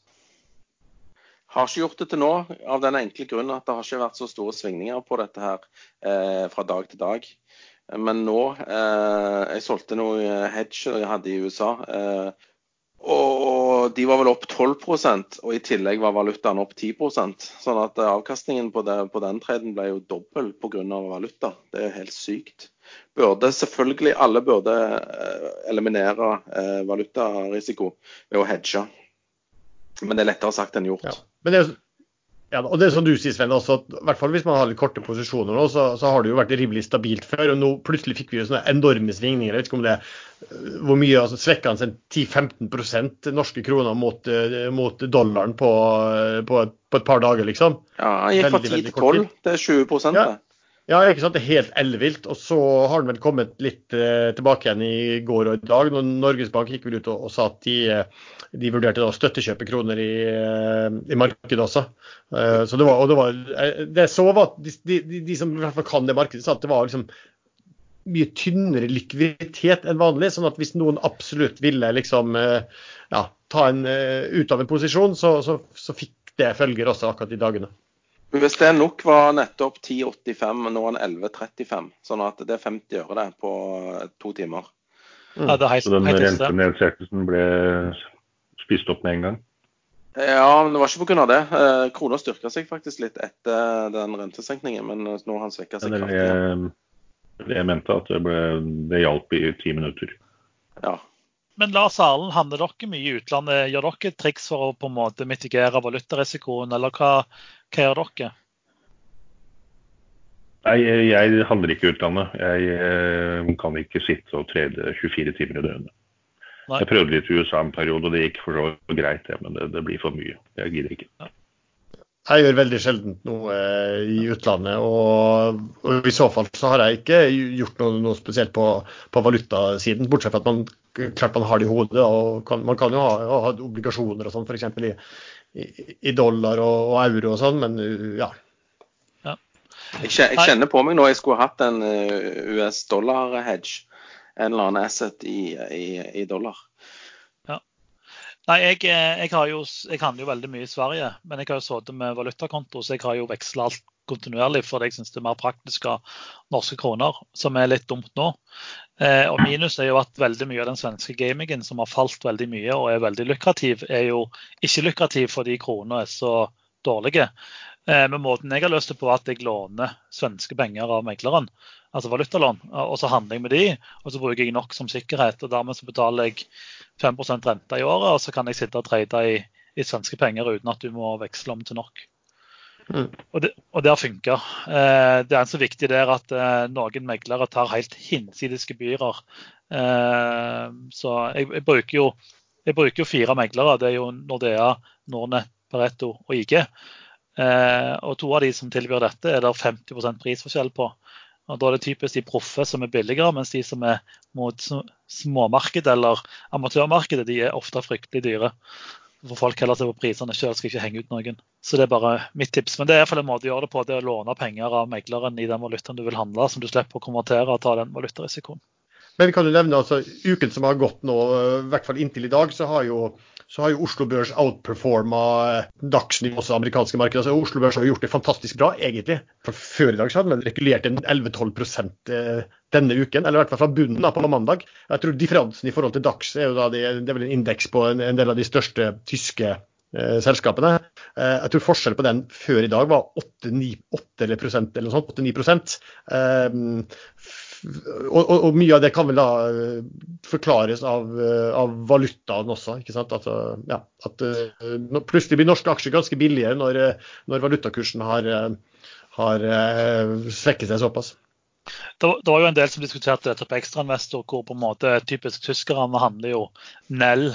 Har ikke gjort det til nå, av den enkle grunn at det har ikke vært så store svingninger på dette her eh, fra dag til dag. Men nå eh, Jeg solgte noe hedge jeg hadde i USA. Eh, og de var vel opp 12% og i tillegg var valutaen opp 10% Sånn at eh, avkastningen på, det, på den treden ble jo dobbel pga. valuta. Det er jo helt sykt. Burde selvfølgelig Alle burde eh, eliminere eh, valutarisiko ved å hedge. Men det er lettere sagt enn gjort. Ja. Men det er, Ja, og det er som du sier, Sven, også, at, i hvert fall hvis man har litt korte posisjoner nå, så, så, har det jo vært rimelig stabilt før. og Nå plutselig fikk vi jo sånne enorme svingninger. Jeg vet ikke om det hvor mye altså svekka han 10-15% norske kroner mot, mot dollaren på, på, på, et par dager, liksom. Ja, han gikk fra 10 til 12 er 20 ja. Ja, ikke sant? det er helt ellevilt. Og så har den vel kommet litt eh, tilbake igjen i går og i dag. når Norges Bank gikk vel ut og, og sa at de, eh, de vurderte da å støttekjøpe kroner i, eh, i markedet også. Eh, så det var, og det var eh, det så var at de, de, de, som i hvert fall kan det markedet, sa at det var liksom mye tynnere likviditet enn vanlig. sånn at hvis noen absolutt ville liksom ja, ta en ut av en posisjon, så, så, så fikk det følger også akkurat de dagene. Det nok var nettopp 10,85, nå er den 11,35. Sånn at det er 50 øre det på to timer. Mm. Ja, helt, Så den rentenedsettelsen ble spist opp med en gang? Ja, men det var ikke pga. det. Eh, Krona styrka seg faktisk litt etter den rentesenkningen, men nå har han svekka seg kraftig. Det jeg mente, at det, ble, det hjalp i ti minutter. Ja. Men Lars Arlen, handler dere mye i utlandet? Gjør dere triks for å på en måte mitigere valutarisikoen, eller hva, hva gjør dere? Nei, jeg handler ikke i utlandet. Jeg eh, kan ikke sitte og trede 24 timer i døgnet. Nei. Jeg prøvde litt i USA en periode, og det gikk for så greit, det, men det, det, blir for mye. Jeg gidder ikke. Ja. Jeg gjør veldig sjelden noe eh, i utlandet, og, og, i så fall så har jeg ikke gjort noe, noe spesielt på, på, valutasiden, bortsett fra at man klart man har det i hodet. og kan, Man kan jo ha, ha obligasjoner og sånn, f.eks. i i, dollar og, og, euro og sånn, men uh, ja. ja. Jeg, kjenner på meg nå jeg skulle hatt en uh, US dollar-hedge. En eller annen asset i, i, i dollar. Ja. Nei, jeg, eh, jeg, jo, jeg handler jo veldig mye i Sverige, men jeg har jo sittet med valutakonto, så jeg har jo veksla alt kontinuerlig fordi jeg syns det er mer praktisk av norske kroner, som er litt dumt nå. Eh, og minus er jo at veldig mye av den svenske gamingen som har falt veldig mye og er veldig lukrativ, er jo ikke lukrativ fordi kronene er så dårlige. Eh, men måten jeg har løst det på, er at jeg låner svenske penger av megleren, altså valutalån, og så handler jeg med de, og så bruker jeg nok som sikkerhet. og Dermed så betaler jeg 5% rente i året, og så kan jeg sitte og trade i, i svenske penger uten at du må veksle om til nok. Mm. Og, det, og det har funka. Eh, det er så viktig der at eh, noen meglere tar helt hinsides gebyrer. Så jeg, jeg, bruker jo, jeg, bruker jo, fire meglere. Det er jo Nordea, Nordnet, Pareto og IG. Eh, og to av de som tilbyr dette, er det 50% prisforskjell på. Og Da er det typisk de proffe som er billigere, mens de som er mot småmarked eller amatørmarkedet, de er ofte fryktelig dyre For folk heller se på prisene sjøl, skal ikke henge ut noen. Så det er bare mitt tips. Men det er iallfall en måte å gjøre det på, det å låne penger av megleren i den valutaen du vil handle, som du slipper å konvertere og ta den valutarisikoen. Men kan du nevne altså uken som har gått nå, i hvert fall inntil i dag, så har jo så har jo Oslo Børs outperforma dagsnivå også amerikanske markeder. Altså, Oslo Børs har jo gjort det fantastisk bra, egentlig. For Før i dag så hadde den regulert en 11-12 eh, denne uken, eller i hvert fall fra bunnen da, på mandag. Jeg tror Differansen i forhold til Dags er jo da det, er vel en indeks på en, del av de største tyske eh, selskapene. Eh, jeg tror forskjellen på den før i dag var 8-9 eller eller noe sånt. 8-9 eh, og, og, og, mye av det kan vel da eh, forklares av, eh, av valutaen også. ikke sant? At, ja, at plutselig blir norske aksjer ganske billigere når, når valutakursen har, har svekket seg såpass. Det var, jo en del som diskuterte dette på ekstrainvestor, hvor på en måte typisk tyskerne handler jo Nell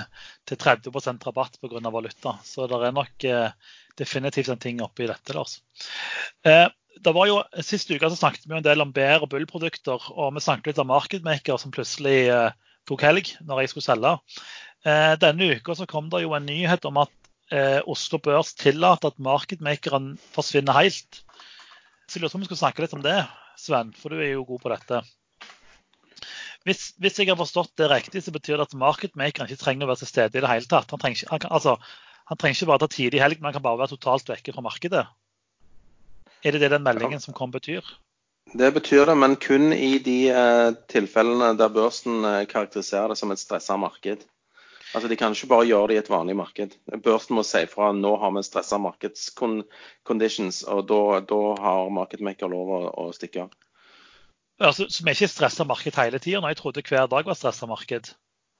til 30% rabatt pga. valuta. Så det er nok eh, definitivt en ting oppi dette. Lars. Eh, det var jo, Sist uke så snakket vi jo en del om bær- og bull-produkter, og vi snakket litt om Marketmaker som plutselig eh, tok helg når jeg skulle selge. Eh, denne uka så kom det jo en nyhet om at eh, Oslo Børs tillater at marketmakeren forsvinner helt. Så jeg lurer på om vi skulle snakke litt om det, Sven, for du er jo god på dette. Hvis, hvis jeg har forstått det riktig, så betyr det at marketmakeren ikke trenger å være til stede i det hele tatt. Han trenger han kan, altså, han trenger ikke bare ta tidlig helg, men han kan bare være totalt vekke fra markedet. Er det det den meldingen som kom betyr? Det betyr det, men kun i de eh, tilfellene der børsen eh, karakteriserer det som et stressa marked. Altså De kan ikke bare gjøre det i et vanlig marked. Børsen må si fra nå har vi stressa markedsconditions, og da, da har marketmaker lov å, å stikke av. Altså, så vi er ikke stressa marked hele tida? Jeg trodde hver dag var stressa marked.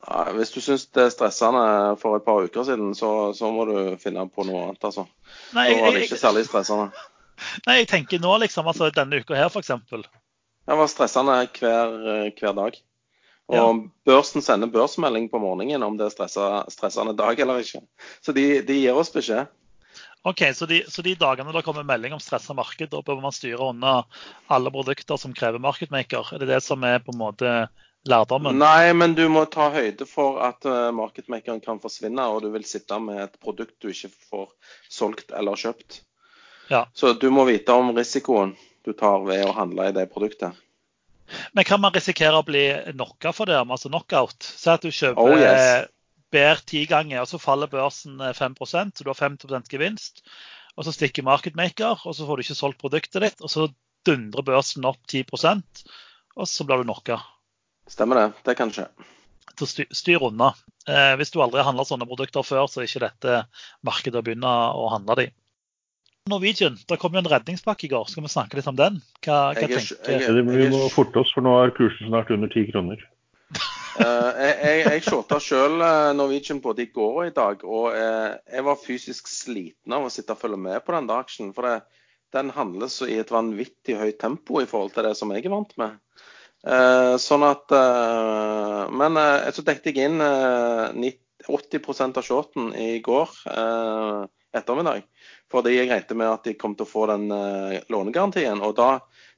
Ja, hvis du syns det er stressende for et par uker siden, så, så må du finne på noe annet, altså. Nei, da var det ikke særlig stressende. Nei, jeg tenker nå liksom, altså denne uka her f.eks. Det var stressende hver, hver dag. Og ja. børsen sender børsmelding på morgenen om det er stressa, stressende dag eller ikke. Så de, de gir oss beskjed. Ok, så de, så de, dagene det kommer melding om stressa marked, da bør man styre unna alle produkter som krever marketmaker? Er det det som er på en måte lærdommen? Nei, men du må ta høyde for at uh, marketmakeren kan forsvinne, og du vil sitte med et produkt du ikke får solgt eller kjøpt. Ja. Så du må vite om risikoen du tar ved å handle i det produktet. Men kan man risikere å bli knocka for det, altså knockout? Si at du kjøper oh, yes. bær ti ganger, og så faller børsen 5 eh, så du har 50 gevinst. Og så stikker marketmaker, og så får du ikke solgt produktet ditt. Og så dundrer børsen opp 10% og så blir du knocka. Stemmer det. Det kan skje. Så styr, styr unna. Eh, hvis du aldri har handla sånne produkter før, så er ikke dette markedet å begynne å handle de. Norwegian, det kom jo en redningspakke i går. Skal vi snakke litt om den? Hva, hva jeg, tenker jeg, jeg, Vi må forte oss, for nå er kursen snart under ti kroner. uh, jeg jeg shorta sjøl eh, Norwegian både i går og i dag. Og uh, jeg var fysisk sliten av å sitte og følge med på den aksjen. For det, den handles i et vanvittig høyt tempo i forhold til det som jeg er vant med. Uh, sånn at Men så dekket jeg inn 80% av shorten i går ettermiddag. Fordi jeg regnet med at de kom til å få den uh, lånegarantien. Og da,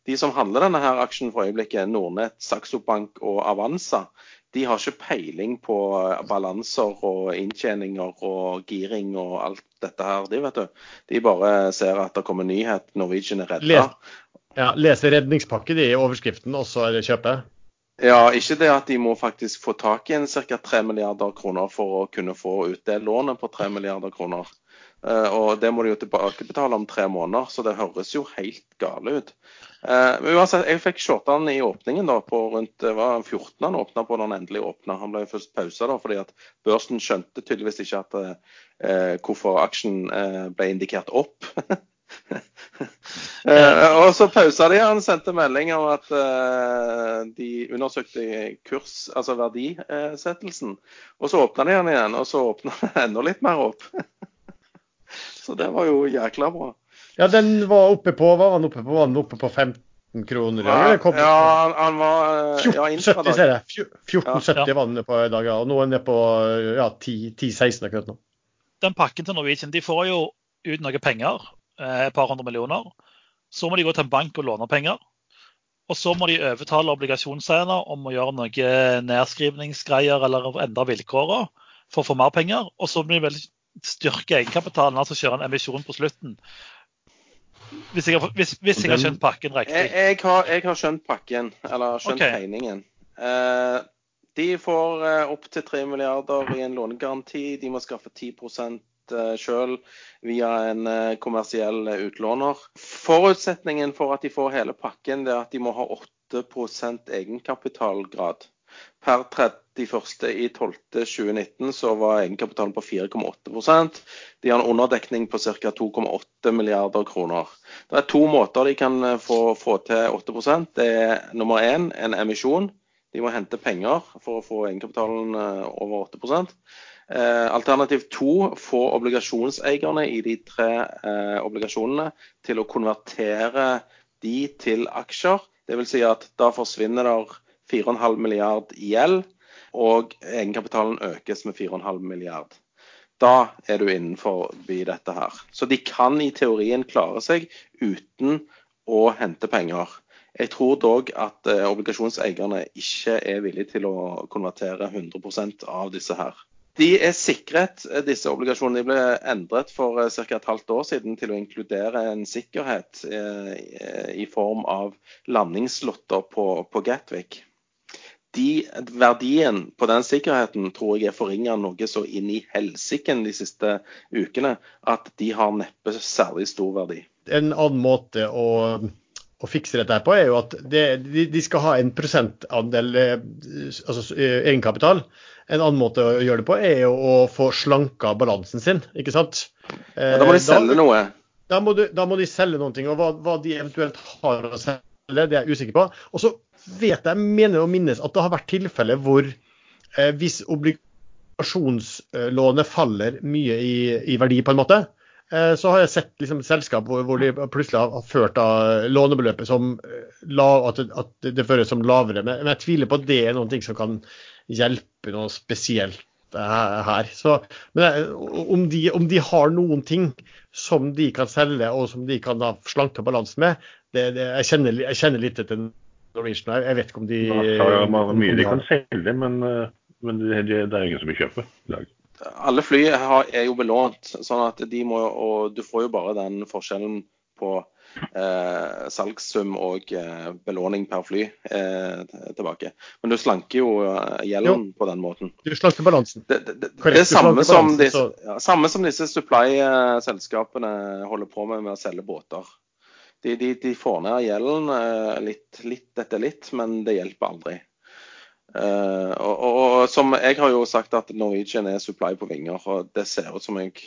de som handler denne her aksjen for øyeblikket, Nordnett, Saxo Bank og Avanza, de har ikke peiling på eh, balanser og inntjeninger og giring og alt dette her. De vet du. De bare ser at det kommer nyhet, Norwegian er redda. Ja, leser redningspakke de i overskriften, og så er det kjøpet? Ja, ikke det at de må faktisk få tak i en ca. 3 milliarder kroner for å kunne få ut det lånet på 3 milliarder kroner. Uh, og det må de jo tilbakebetale om tre måneder, så det høres jo helt gale ut. Uh, men uansett, jeg fikk shorta den i åpningen da, på rundt det var 14 han åpna på da han endelig åpna. Han ble først pausa da, fordi at børsen skjønte tydeligvis ikke at, eh, hvorfor aksjen ble indikert opp. og så pausa de. Han sendte melding om at de undersøkte kurs, altså verdisettelsen. Og så åpna de den igjen, og så åpna det enda litt mer opp. Så det var jo jækla bra. Ja, den var oppe på Var han oppe på, var han oppe på 15 kroner? Ja, ja han var 1470, ser jeg. 1470 ja. var den på i dag, og nå er den på ja, 10-16 akkurat nå. Den pakken til Norwegian, de får jo ut noe penger, eh, et par hundre millioner. Så må de gå til en bank og låne penger. Og så må de overtale obligasjonseierne om å gjøre noe nedskrivningsgreier eller endre vilkårene for å få mer penger. Og så blir de styrke egenkapitalen, altså kjøre en emisjon på slutten. Hvis jeg, har, hvis, hvis jeg har skjønt pakken riktig? Jeg, jeg, har, jeg, har, skjønt pakken, eller skjønt okay. tegningen. Uh, de får uh, opptil 3 milliarder i en lånegaranti. De må skaffe 10 eh, sjøl via en eh, kommersiell utlåner. Forutsetningen for at de får hele pakken, det er at de må ha 8% egenkapitalgrad. Per 31.12.2019 så var egenkapitalen på 4,8% De har en underdekning på ca. 2,8 milliarder kroner. Det er to måter de kan eh, få, få til 8 Det er nummer én en emisjon. De må hente penger for å få egenkapitalen eh, over 8 eh, Alternativ to få obligasjonseierne i de tre eh, obligasjonene til å konvertere de til aksjer. Dvs. Si at da forsvinner der 4,5 milliard i gjeld, og egenkapitalen økes med 4,5 milliard. Da er du innenfor dette her. Så de kan i teorien klare seg uten å hente penger. Jeg tror dog at eh, obligasjonseierne ikke er villige til å konvertere 100% av disse her. De er sikret, eh, disse obligasjonene. De ble endret for eh, ca. et halvt år siden til å inkludere en sikkerhet i form av landingslotter på, på Gatwick de, verdien på den sikkerheten tror jeg er forringa noe så inn i helsiken de siste ukene at de har neppe særlig stor verdi. En annen måte å, å fikse dette på er jo at det, de, de, skal ha en prosentandel eh, altså eh, egenkapital. En annen måte å gjøre det på er jo å få slanka balansen sin, ikke sant. Ja, da må de eh, selge da, noe. Da må, du, da må, de selge noe, og hva, hva de eventuelt har å selge, det er jeg usikker på. Og så vet jeg, mener å minnes at det har vært tilfeller hvor eh, hvis obligasjonslånet faller mye i, i, verdi, på en måte, eh, så har jeg sett liksom, selskap hvor, hvor, de plutselig har ført da, lånebeløpet som lav, at, at det føres som lavere. Men, men jeg tviler på at det er noe som kan hjelpe noe spesielt her. Så, men om de, om de, har noen ting som de kan selge, og som de kan da slanke balansen med, det, det, jeg, kjenner, jeg, kjenner, litt etter Norwegian her. Jeg vet ikke om de ja, Mye de kan selge, men, eh, men det, det, er ingen som vil kjøpe. Alle fly er jo belånt, sånn at de må, og du får jo bare den forskjellen på eh, salgssum og eh, belåning per fly eh, tilbake. Men du slanker jo eh, gjelden jo. på den måten. Du slanker balansen. Det, det, det, det er samme som, disse, ja, samme som disse supply-selskapene holder på med med å selge båter. De, de, de får ned gjelden eh, litt, litt etter litt, men det hjelper aldri. Uh, og, og, og, som Jeg har jo sagt at Norwegian er supply på vinger, og det ser ut som jeg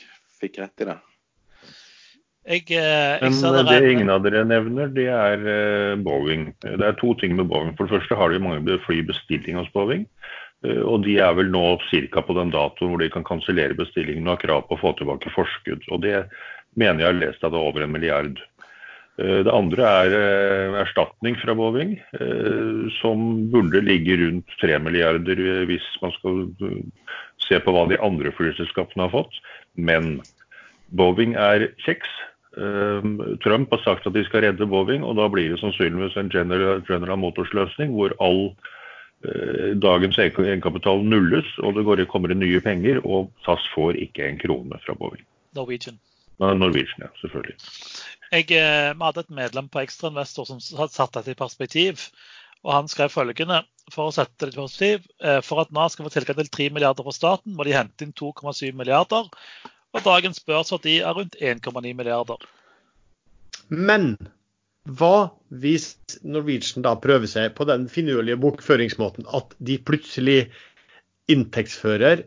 fikk rett i det. Jeg, eh, jeg Men det, det ingen av dere nevner, det er uh, Boeing. Det er to ting med Boeing. For det første har de mange flybestilling hos Boeing. Uh, og de er vel nå ca. på den datoen hvor de kan kansellere bestillingen og har krav på å få tilbake forskudd. Og det mener jeg har lest at det er over en milliard. Uh, det andre er erstatning fra Boeing, som burde ligge rundt 3 milliarder hvis man skal se på hva de andre flyselskapene har fått. Men Boeing er kjeks. Trump har sagt at de skal redde Boeing, og da blir det sannsynligvis en General, General Motors-løsning hvor all eh, dagens egenkapital nulles, og det går, kommer inn nye penger, og SAS får ikke en krone fra Boeing. Norwegian. Norwegian, ja, selvfølgelig. Jeg, eh, vi hadde et medlem på Ekstrainvestor som satte dette i perspektiv. og Han skrev følgende for å sette det i perspektiv. Eh, for at Nav skal få tilgang til 3 milliarder fra staten, må de hente inn 2,7 milliarder og dagens børsverdi er rundt 1,9 milliarder. Men hva hvis Norwegian da prøver seg på den finurlige bokføringsmåten at de plutselig inntektsfører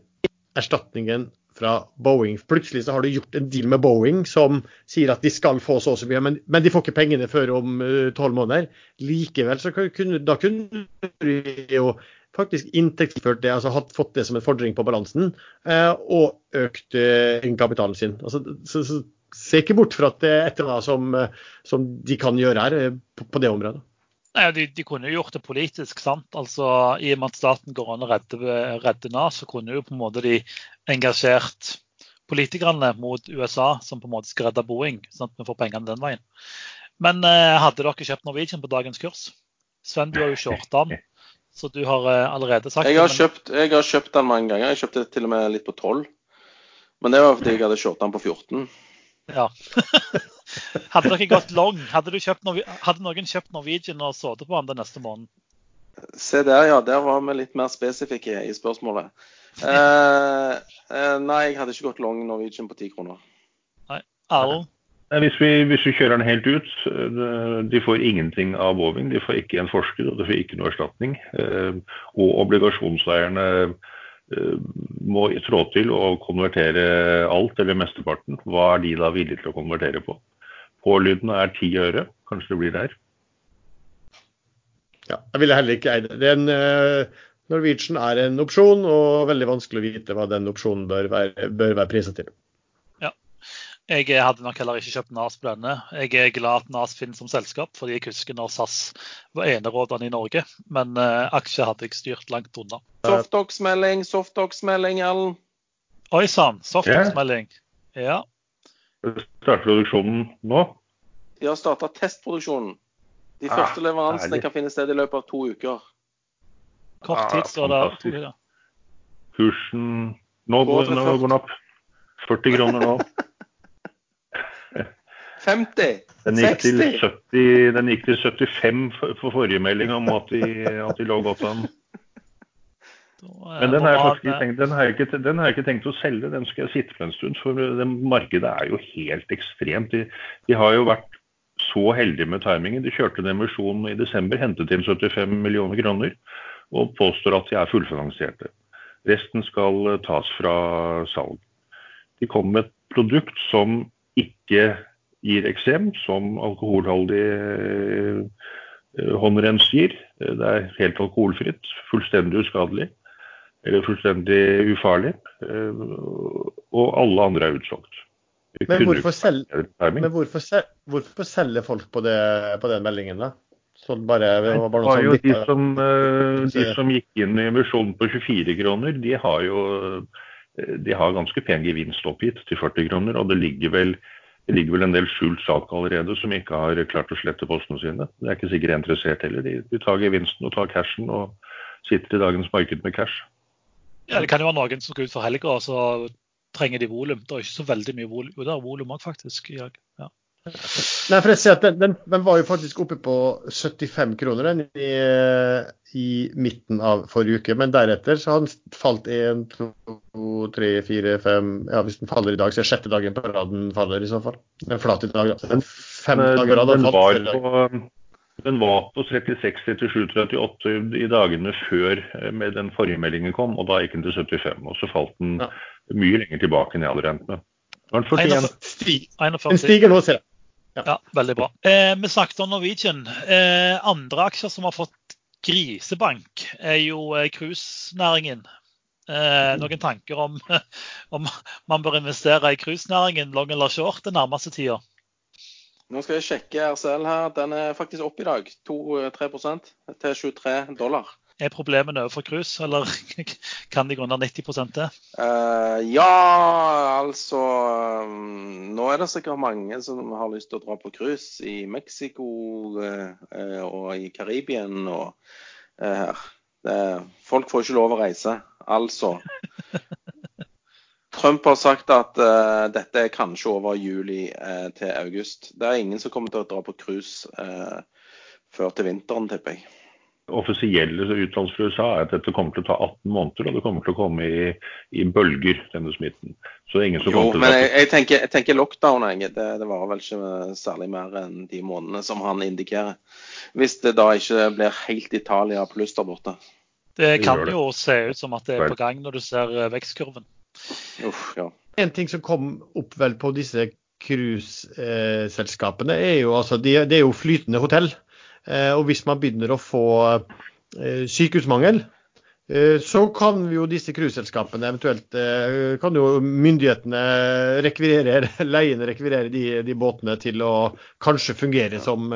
erstatningen fra Boeing. Plutselig så har du gjort en deal med Boeing som sier at de skal få så og så mye, men, men, de får ikke pengene før om eh, tolv uh, måneder. Likevel så kunne, da kunne du jo faktisk inntektsført det, altså hatt, fått det som en fordring på balansen, uh, og økt egenkapitalen sin. Altså, så, så, Se ikke bort fra at det er et eller annet som, som de kan gjøre her på, på det området. Nei, de, de, kunne jo gjort det politisk. sant? Altså, I og med at staten går an å redde, redde NAS, så kunne jo på en måte de engasjert politikerne mot USA, som på en måte skal redde Boeing. sånn at vi får pengene den veien. Men eh, hadde dere kjøpt Norwegian på dagens kurs? Sven, du har jo shorta den. Så du har eh, allerede sagt jeg har, kjøpt, jeg har kjøpt den mange ganger. Jeg kjøpte til og med litt på 12. Men det var fordi jeg hadde shorta den på 14. Ja. hadde dere gått long, hadde, hadde, noen kjøpt Norwegian og sittet på den den neste måneden? Se der, ja. Der var vi litt mer spesifikke i spørsmålet. Eh, eh, nei, jeg hadde ikke gått long Norwegian på 10 kroner. Nei. Erlend? Hvis vi, hvis vi, kjører den helt ut, eh, de får ingenting av Boeing. De får ikke en forskudd, og de får ikke noe erstatning. Eh, og obligasjonseierne må trå til å konvertere alt eller mesteparten. Hva er de da villige til å konvertere på? Pålydende er ti øre. Kanskje det blir der. Ja, jeg ville heller ikke eie det. Norwegian er en opsjon, og veldig vanskelig å vite hva den opsjonen bør være, bør være priset til. Jeg hadde nok heller ikke kjøpt NAS på denne. Jeg er glad at NAS finnes som selskap, fordi jeg husker når SAS var enerådende i Norge. Men uh, aksjer hadde jeg styrt langt unna. Softox-melding, Softox-melding, Ellen. Oi sann, Softox-melding. Ja. Starter produksjonen nå? De har starta testproduksjonen. De ah, første leveransene kan finne sted i løpet av to uker. Kort ah, tid står det. Kursen nå går den opp. 40 kroner nå. 50? Den gikk, 60? 70, den gikk til 75 for, for forrige melding om at de, at vi lå godt an. Men den har, jeg ikke tenkt, den, har ikke, den har jeg ikke tenkt å selge, den skal jeg sitte på en stund. For det markedet er jo helt ekstremt. De, de, har jo vært så heldige med timingen. De kjørte en emisjon i desember, hentet inn 75 millioner kroner og påstår at de er fullfinansierte. Resten skal tas fra salg. De kom med et produkt som ikke gir eksem, som alkoholholdig eh, håndrens gir. Det er helt alkoholfritt, fullstendig uskadelig. eller fullstendig ufarlig. Og alle andre er utsolgt. Men hvorfor, selv, men hvorfor, sel, hvorfor selger folk på, det, på den meldingen, da? Sånn bare, det var jo de som, de som gikk inn i emisjonen på 24 kroner, de har jo de har ganske pen gevinst oppgitt til 40 kroner. Og det ligger vel, det ligger vel en del skjult sak allerede som ikke har klart å slette postene sine. Det er ikke sikkert interessert heller. De, de tar gevinsten og tar cashen og sitter i dagens marked med cash. Ja, Det kan jo være noen som skal ut for helga, og så trenger de volum. Det er ikke så veldig mye volum. Jo, det er volum òg, faktisk. Ja. Nei, for jeg ser at den, den, den, var jo faktisk oppe på 75 kroner den i, i, midten av forrige uke. Men deretter så har den falt 1, 2, 3, 4, 5 Ja, hvis den faller i dag, så er det sjette dagen på rad den faller i så fall. Den flat i dag. Den fem dager rad har falt. På, den var på 36, 37, 38 i dagene før eh, med den forrige meldingen kom, og da gikk den til 75. Og så falt den ja. mye lenger tilbake nedadrentene. Den stiger nå, ser jeg. Ja. ja, veldig bra. Eh, vi snakket om Norwegian. Eh, andre aksjer som har fått grisebank, er jo eh, cruisenæringen. Eh, noen tanker om om man bør investere i cruisenæringen long eller short den nærmeste tida? Nå skal jeg sjekke RCL her. Den er faktisk opp i dag. 2-3% til 23 dollar. Er problemene overfor cruise, eller kan de gå under 90 det? Uh, ja, altså um, Nå er det sikkert mange som har lyst til å dra på cruise i Mexico uh, og i Karibien og uh, det, Folk får ikke lov å reise. Altså Trump har sagt at uh, dette er kanskje over juli uh, til august. Det er ingen som kommer til å dra på cruise uh, før til vinteren, tipper jeg offisielle uttalelser fra USA er at dette kommer til å ta 18 måneder, og det kommer til å komme i, i bølger, denne smitten. Så det er ingen som jo, kommer til men jeg, jeg, tenker, jeg tenker lockdown. Jeg. Det, det varer vel ikke særlig mer enn de månedene som han indikerer. Hvis det da ikke blir helt Italia pluss der borte. Det kan det. jo se ut som at det er på gang når du ser eh, vekstkurven. Uff, ja. En ting som kom opp vel på disse cruiseselskapene, er jo altså de, Det er jo flytende hotell. Eh, og hvis man begynner å få eh, sykehusmangel, eh, så kan jo disse cruiseselskapene eventuelt kan jo myndighetene rekvirere, leiene rekvirere de, de, båtene til å kanskje fungere som,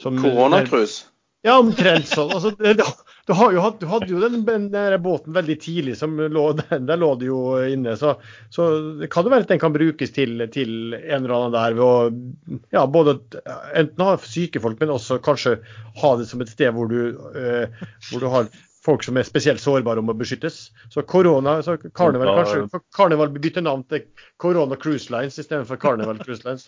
som Koronacruise? Ja, omtrent sånn. Altså, du, jo, du, hadde jo den, den båten veldig tidlig, som lå, der lå det jo inne. Så, så det kan jo være at den kan brukes til, til en eller annen der ved å ja, både enten ha syke folk, men også kanskje ha det som et sted hvor du, eh, hvor du har folk som er spesielt sårbare om å beskyttes. Så korona, så karneval, kanskje karneval bytter navn til Corona Cruise Lines istedenfor Carnival Cruise Lines.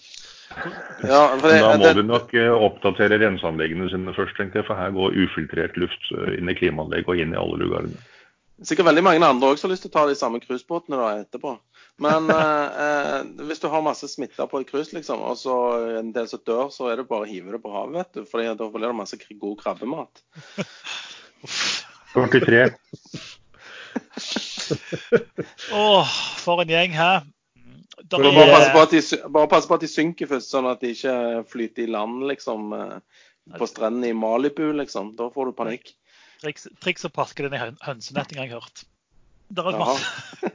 Ja, det, da må det, du nok eh, oppdatere renseanleggene sine først, tenkte jeg, for her går ufiltrert luft eh, inn i klimaanlegg og inn i alle lugarene. Sikkert veldig mange andre også har lyst til å ta de samme cruisebåtene etterpå. Men eh, eh, hvis du har masse smitta på et cruise, liksom, og så en del som dør, så er det bare å hive det på havet, vet du. For da blir det masse god krabbemat. 43. Åh, oh, for en gjeng her. Er... Bare, passe på at de, bare passe på at de synker først, sånn at de ikke flyter i land liksom, eh, på strendene i Malibu. liksom. Da får du panikk. Triks, triks å pakke den i hønsenett har jeg hørt. Der er masse.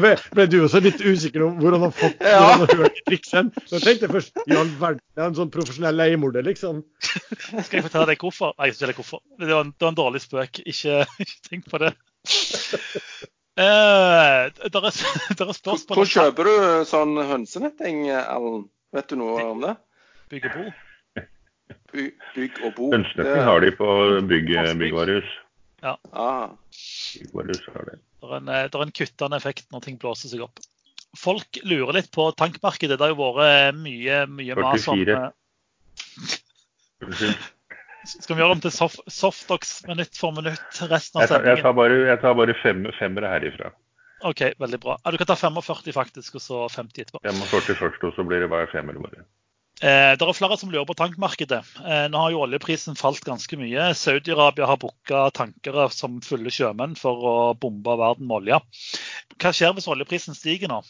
ble, ble, du også litt usikker om hvordan han har fått ja. han har hørt triksen? Så jeg tenkte først i all verden, er en sånn profesjonell leiemorder, liksom. Skal jeg fortelle deg hvorfor? Nei, jeg skal hvorfor. Det var, en, det var en dårlig spøk. Ikke, ikke tenk på det. Uh, der, er, der er spørsmål Hvor kjøper du sånn hønsenetting, Allen? Vet du noe om det? Bygg og bo. By, bygg og bo. Hønsenetting har de på bygg, byggvarehus. Ja. Ah. Byggvarehus har det. Det er, en, det er en kuttende effekt når ting blåser seg opp. Folk lurer litt på tankmarkedet. Det har jo vært mye, mye mas om 44. Skal vi gjøre om til soft, softox minutt for minutt resten av sendingen? Jeg tar, bare, jeg tar bare fem, femmere herifra. OK, veldig bra. Ja, du kan ta 45 faktisk, og så 50 etterpå. 45 først, og så blir det bare femmer bare. Eh, det er flere som lurer på tankmarkedet. Eh, nå har jo oljeprisen falt ganske mye. Saudi-Arabia har booka tankere som fulle sjømenn for å bombe verden med olje. Hva skjer hvis oljeprisen stiger nå?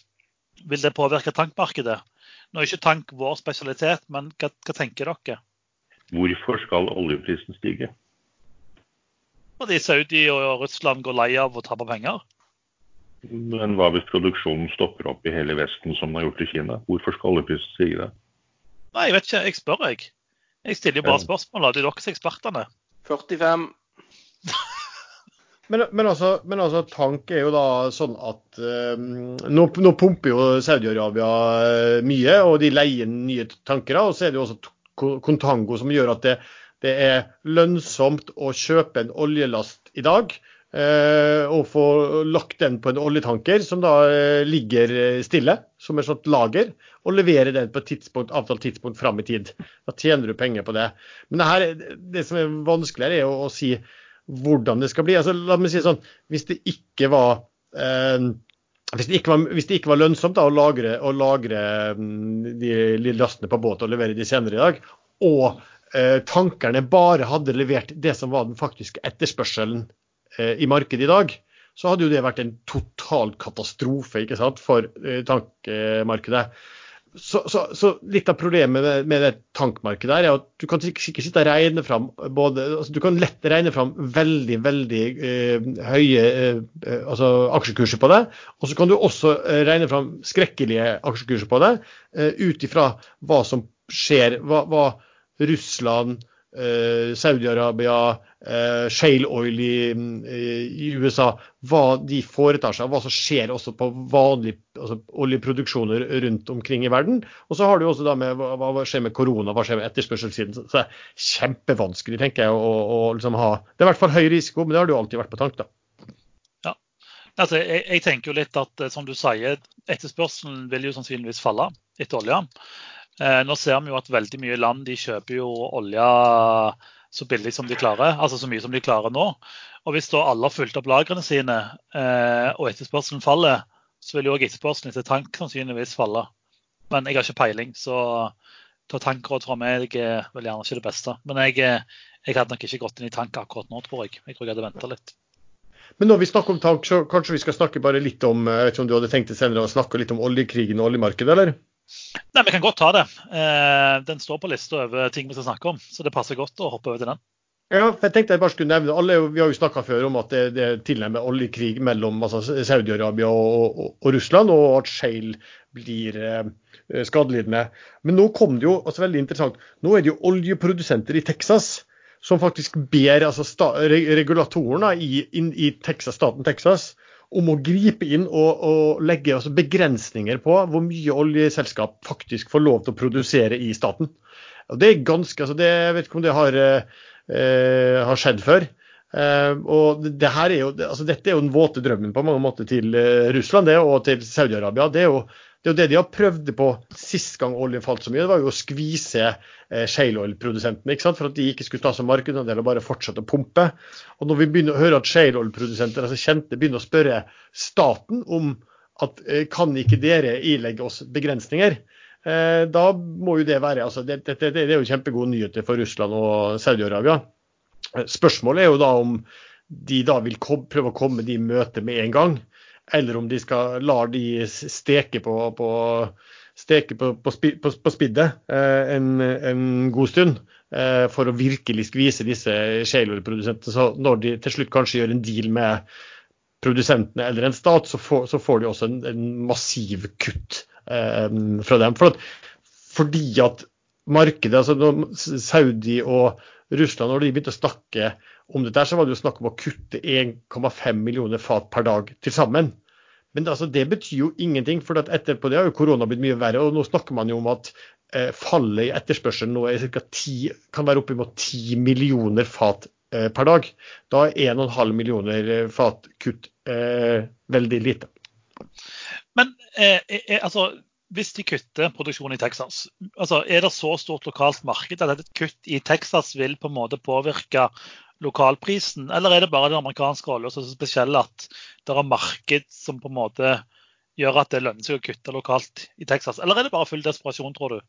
Vil det påvirke tankmarkedet? Nå er ikke tank vår spesialitet, men hva, hva tenker dere? Hvorfor skal oljeprisen stige? Fordi Saudi og Russland går lei av å tape penger. Men hva hvis produksjonen stopper opp i hele Vesten som den har gjort i Kina? Hvorfor skal oljeprisen stige da? Nei, jeg vet ikke. Jeg spør, jeg. Jeg stiller jo bare spørsmål. Det er dere som er ekspertene. 45. Men, men, altså, men, altså, tank er jo da sånn at um, nå, nå, pumper jo Saudi-Arabia uh, mye, og de leier nye tankere. Og så er det jo også Contango som gjør at det, det er lønnsomt å kjøpe en oljelast i dag. Uh, og få lagt den på en oljetanker som da uh, ligger stille, som et sånt lager, og levere den på et tidspunkt, avtalt tidspunkt fram i tid. Da tjener du penger på det. Men det, her, det som er vanskeligere, er å, å si hvordan det skal bli. Altså, la meg si sånn, Hvis det ikke var eh, hvis det, var, hvis det, ikke var, lønnsomt da, å lagre, å lagre mm, de, lastene på båt og levere de senere i dag, og eh, tankerne bare hadde levert det som var den faktiske etterspørselen eh, i markedet i dag, så hadde jo det vært en total katastrofe for eh, tankmarkedet så, så, så, litt av problemet med, med, det tankmarkedet er at du kan sikkert sitte og regne fram både, altså Du kan lett regne fram veldig veldig eh, høye eh, altså aksjekurser på det. Og så kan du også eh, regne fram skrekkelige aksjekurser på det eh, ut ifra hva som skjer. hva, hva Russland Eh, Saudi-Arabia, eh, shale oil i, i, USA, hva de foretar seg, hva som skjer også på vanlige altså oljeproduksjoner rundt omkring i verden. Og så har du også da med hva, hva skjer med korona, hva skjer med etterspørselssiden. Så det er kjempevanskelig, tenker jeg, å, å liksom ha Det er i hvert fall høy risiko, men det har du alltid vært på tank, da. Ja, altså jeg, jeg tenker jo litt at som du sier, etterspørselen vil jo sannsynligvis falle etter olja. Eh, nå ser vi jo at veldig mye land de kjøper jo olje så billig som de klarer, altså så mye som de klarer nå. Og Hvis da alle har fulgt opp lagrene sine eh, og etterspørselen faller, så vil jo òg etterspørselen etter tank sannsynligvis falle. Men jeg har ikke peiling, så ta tankråd fra meg er vel gjerne ikke det beste. Men jeg, jeg hadde nok ikke gått inn i tank akkurat nå, tror jeg. Jeg tror jeg hadde venta litt. Men når vi snakker om tank, så kanskje vi skal snakke bare litt om jeg vet ikke om du hadde tenkt det senere, å snakke litt om oljekrigen og oljemarkedet, eller? Nei, Vi kan godt ta det. Eh, den står på lista over ting vi skal snakke om, så det passer godt å hoppe over til den. Ja, for jeg tenkte jeg bare skulle nevne, alle, Vi har jo snakka før om at det, det er tilnærmet oljekrig mellom altså, Saudi-Arabia og, og, og, Russland, og at Shale blir eh, skadelidende. Men nå kom det jo altså veldig interessant, nå er det jo oljeprodusenter i Texas som faktisk ber altså, sta, regulatorene i, i Texas, staten Texas om å gripe inn og, og legge altså, begrensninger på hvor mye oljeselskap faktisk får lov til å produsere i staten. Og det er ganske, altså det, Jeg vet ikke om det har, eh, har skjedd før. Eh, og det er jo, altså Dette er jo den våte drømmen på mange måter til eh, Russland det, og til Saudi-Arabia. Det er jo det er jo det de har prøvd på sist gang oljen falt så mye. Det var jo å skvise eh, shale oil-produsentene for at de ikke skulle ta seg markedsandel og bare fortsette å pumpe. Og når vi begynner å høre at shale oil-produsenter altså kjente begynner å spørre staten om at eh, kan ikke dere ilegge oss begrensninger, eh, da må jo det være altså det, det, det, det er jo kjempegode nyheter for Russland og Saudi-Arabia. Eh, spørsmålet er jo da om de da vil prøve å komme de i møte med en gang eller om de skal la de steke på, på, steke på, på, spiddet eh, en, en, god stund eh, for å virkelig skvise disse shale-produsentene. Så når de til slutt kanskje gjør en deal med produsentene eller en stat, så får, så får de også en, en massiv kutt eh, fra dem. For at, fordi at markedet, altså når Saudi og Russland, når de begynte å snakke om dette, så var det jo snakk om å kutte 1,5 millioner fat per dag til sammen. Men altså, det betyr jo ingenting, for etterpå det har jo korona blitt mye verre. og Nå snakker man jo om at eh, fallet i etterspørselen nå er ca. 10, kan være oppimot 10 millioner fat eh, per dag. Da er 1,5 millioner eh, fat kutt eh, veldig lite. Men eh, eh, altså, hvis de kutter produksjonen i Texas, altså, er det så stort lokalt marked at et kutt i Texas vil på en måte påvirke lokalprisen, eller er det bare den amerikanske olja som er så spesiell at det er marked som på en måte gjør at det lønner seg å kutte lokalt i Texas? Eller er det bare full desperasjon, tror du?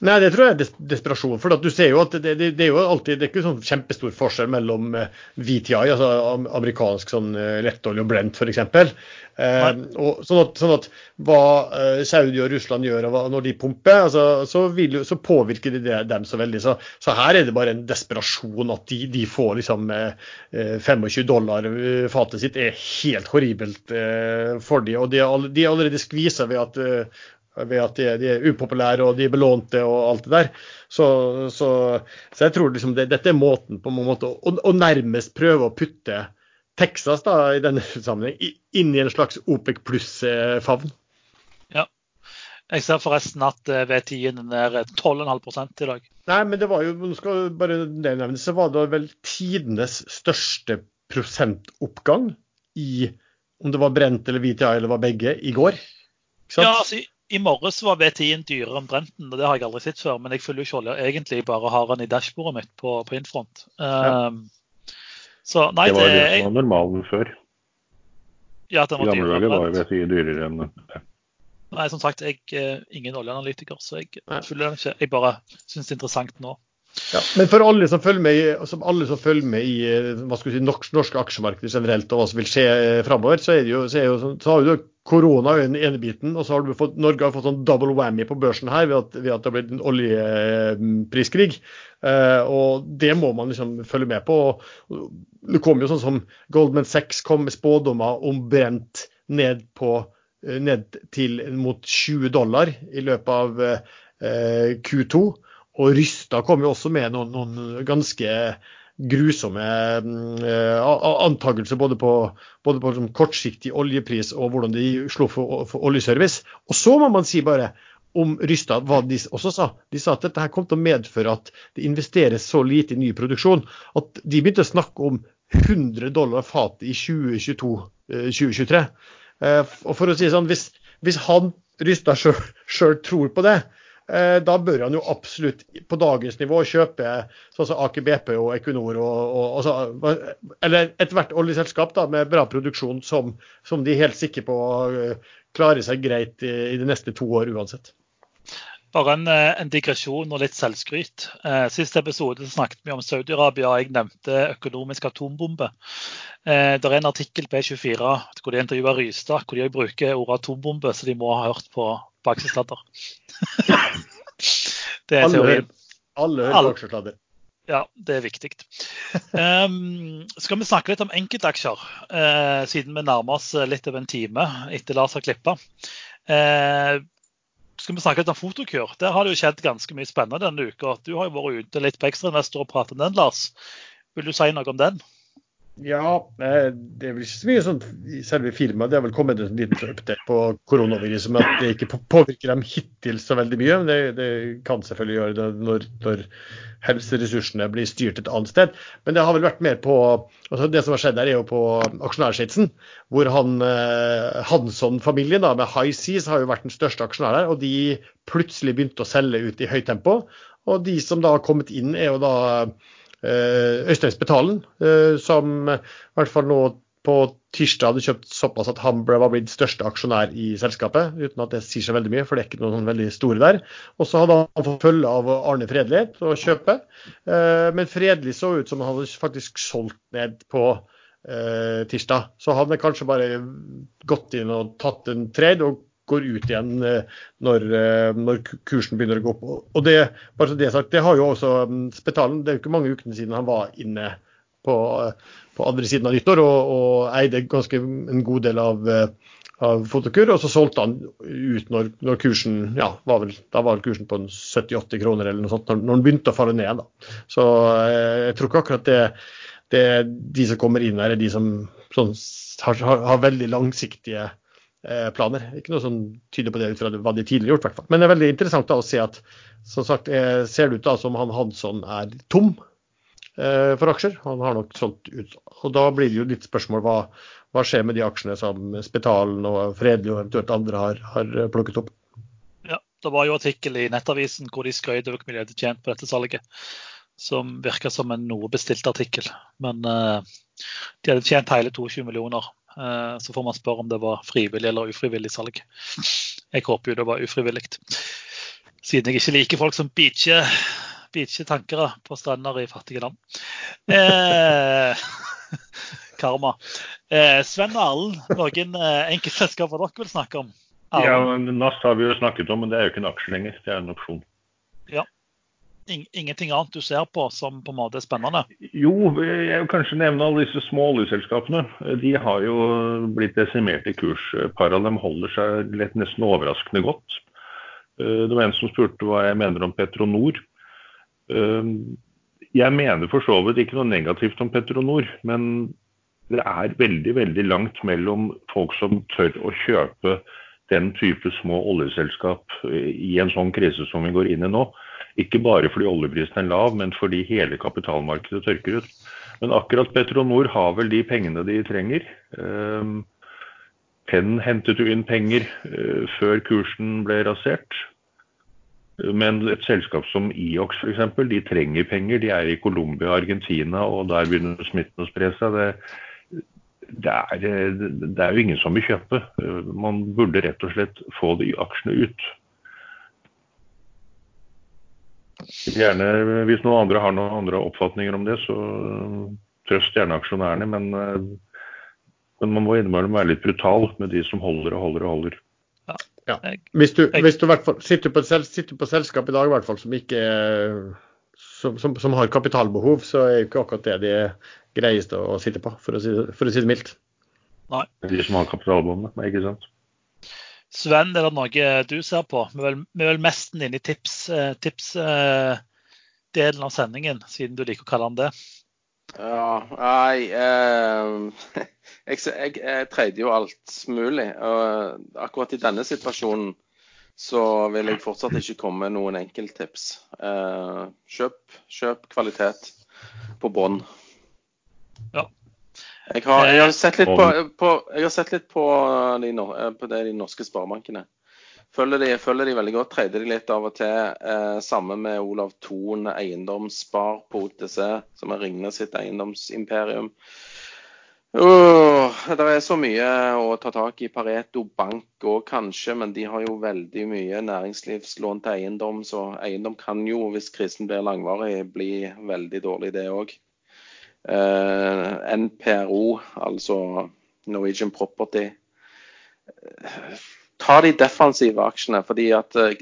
Nei, det tror jeg er des desperasjon. For du ser jo at det, det, det, er jo alltid det er ikke sånn kjempestor forskjell mellom uh, VTI, altså amerikansk sånn uh, lettolje og Brent f.eks. Eh, og sånn at, sånn at hva uh, Saudi og Russland gjør når de pumper, altså, så, vil, så, påvirker det dem så veldig. Så, så, her er det bare en desperasjon at de, de får liksom 25 dollar fatet sitt er helt horribelt for de, Og de er, de er allerede skvisa ved at ved at de, de, er upopulære og de er belånte og alt det der. Så, så, så jeg tror liksom det, dette er måten på en måte å, å, nærmest prøve å putte Texas da, i denne sammenheng inn i en slags OPEC pluss-favn. Ja. Jeg ser forresten at eh, V10-en er 12,5 i dag. Nei, men det var jo, nå skal bare nevne, så var det vel tidenes største prosentoppgang i om det var brent eller VTI eller var begge, i går. Ja, altså, i morges var V10-en dyrere enn Brenten, og det har jeg aldri sett før. Men jeg følger ikke olje. Egentlig bare har den i dashbordet mitt på, på Infront. Um, så nei, det var det som var normalen før. Ja, at den var I gamle dager var V10 dyrere enn det. Nei, som sagt, jeg er ingen oljeanalytiker, så jeg følger den ikke. Jeg bare syns det er interessant nå. Ja, men for alle som følger med i, alle som følger med i hva skal vi si, norsk, norske aksjemarked generelt, og hva som vil skje eh, framover, så, jo, så, jo, så har du korona i den ene biten, og så har fått, Norge har fått sånn double whammy på børsen her ved at, ved at det har blitt en oljepriskrig. Eh, og det må man liksom følge med på. Det kom jo sånn som Goldman Sachs kom med spådommer om brent ned, på, ned til mot 20 dollar i løpet av eh, Q2. Og Rysta kom jo også med noen, noen ganske grusomme eh, antakelser både på, både på sånn kortsiktig oljepris og hvordan de slo for, for, oljeservice. Og så må man si bare om Rysta hva de også sa. De sa at dette her kom til å medføre at det investeres så lite i ny produksjon at de begynte å snakke om 100 dollar fatet i 2022-2023. Eh, uh, og for å si sånn, hvis, hvis han Rysta sjøl tror på det, Eh, da bør han jo absolutt på dagens nivå kjøpe sånn som Aker BP og Equinor og, og, og eller ethvert oljeselskap da, med bra produksjon som, som, de er helt sikre på eh, klarer seg greit i, i de neste to år uansett. Bare en, eh, en, digresjon og litt selvskryt. Eh, sist episode snakket vi om Saudi-Arabia, jeg nevnte økonomisk atombombe. Eh, det er en artikkel på E24 hvor de intervjuer Rystad, hvor de bruker ordet atombombe, så de må ha hørt på, på. det er teorien. Alle hører på aksjesladder. Ja, det er viktig. Um, skal vi snakke litt om enkeltaksjer, uh, siden vi nærmer oss litt over en time etter Lars har klippa. Uh, skal vi snakke litt om Fotokur. Der har det jo skjedd ganske mye spennende denne uka. Du har jo vært ute litt på Ekstrainvestor og pratet om den, Lars. Vil du si noe om den? Ja, eh, det er vel ikke så mye sånn i selve firmaet. Det har vel kommet en liten update på koronaviruset med at det ikke påvirker dem hittil så veldig mye. Men det, det kan selvfølgelig gjøre det når, når, helseressursene blir styrt et annet sted. Men det har vel vært mer på altså Det som har skjedd der, er jo på aksjonærskitsen. Hvor han, eh, Hansson-familien med High Seas har jo vært den største aksjonæren der. Og de plutselig begynte å selge ut i høyt tempo. Og de som da har kommet inn, er jo da Øystein Spetalen, eh, som i hvert fall nå på tirsdag hadde kjøpt såpass at han var blitt største aksjonær i selskapet, uten at det sier seg veldig mye, for det er ikke noen sånn veldig store der. Og så hadde han fått følge av Arne Fredelighet å kjøpe, eh, men Fredelig så ut som han hadde faktisk solgt ned på tirsdag. Så han hadde kanskje bare gått inn og tatt en trade og går ut igjen eh, når, eh, når, kursen begynner å gå opp. Og det, bare så det sagt, det har jo også mm, Spetalen, det er jo ikke mange ukene siden han var inne på, på andre siden av nyttår og, og eide ganske en god del av, eh, av Fotokur. Og så solgte han ut når, når kursen ja, var vel, da var kursen på 70-80 kroner eller noe sånt, når, når den begynte å falle ned. da. Så jeg tror ikke akkurat det, det de som kommer inn her, er de som sånn, har, har, veldig langsiktige Eh, planer. Ikke noe som tyder på det ut fra hva de tidligere har gjort, hvert fall. Men det er veldig interessant da å se at som sagt, eh, ser det ut da som han Hansson er tom eh, for aksjer. Han har nok solgt ut. Og da blir det jo litt spørsmål hva, hva skjer med de aksjene som Spetalen og Fredelig og eventuelt andre har, har plukket opp. Ja, det var jo artikkel i Nettavisen hvor de skrøt av hvor mye de hadde tjent på dette salget. Som virka som en noe bestilt artikkel. Men eh, de hadde tjent hele 22 millioner Eh, så får man spørre om det var frivillig eller ufrivillig salg. Jeg håper jo det var ufrivillig. Siden jeg ikke liker folk som beacher, beacher tankere på strender i fattige land. Eh, karma. Eh, Sven Arlen, noen eh, enkeltselskaper dere vil snakke om? Arlen. Ja, NAS har vi jo snakket om, men det er jo ikke en aksje lenger. Det er en opsjon. Ja. Ingenting annet du ser på som på en måte er spennende? Jo, jeg vil kanskje nevne alle disse små oljeselskapene. De har jo blitt desimert i kurs. Par av dem holder seg lett nesten overraskende godt. Eh, det var en som spurte hva jeg mener om Petronor. Eh, jeg mener for så vidt ikke noe negativt om Petronor, men det er veldig veldig langt mellom folk som tør å kjøpe den type små oljeselskap i en sånn krise som vi går inn i nå. Ikke bare fordi oljeprisen er lav, men fordi hele kapitalmarkedet tørker ut. Men akkurat Petronor har vel de pengene de trenger. Ehm, Penn hentet jo inn penger eh, før kursen ble rasert. Men et selskap som Iox f.eks., de trenger penger. De er i Colombia og Argentina, og der begynner smitten å spre seg. Det, det er, det er, jo ingen som vil kjøpe. Man burde rett og slett få de aksjene ut. Gjerne, Hvis noen andre har noen andre oppfatninger om det, så trøst gjerne aksjonærene. Men, men man må innimellom være litt brutal med de som holder og holder og holder. Ja. Ja. Hvis du, hvis du sitter, på, sitter på selskap i dag hvert fall, som, ikke, som, som, som, har kapitalbehov, så er jo ikke akkurat det de greieste å sitte på, for å si, for å si det mildt. Nei. De som har kapitalbåndene, ikke sant. Sven, er det noe du ser på? Vi er vel, vi er vel mest inne i tipsdelen tips, uh, uh, av sendingen, siden du liker å kalle den det. Ja, nei eh, jeg, jeg, jeg trader jo alt mulig. og Akkurat i denne situasjonen så vil jeg fortsatt ikke komme med noen enkelttips. Eh, kjøp, kjøp kvalitet på bånn. Jeg har, jeg har, sett litt på, på, sett litt på, de, på det, de norske sparebankene. Følger de, følger de, veldig godt. Trader de litt av og til. Eh, sammen med Olav Thon, eiendomsspar på OTC, som er Ringnes sitt eiendomsimperium. Oh, det er så mye å ta tak i. Pareto Bank òg kanskje, men de har jo veldig mye næringslivslån til eiendom. Så eiendom kan jo, hvis krisen blir langvarig, bli veldig dårlig, det òg. Eh, NPRO, altså Norwegian Property. Ta de defensive aksjene, fordi at eh,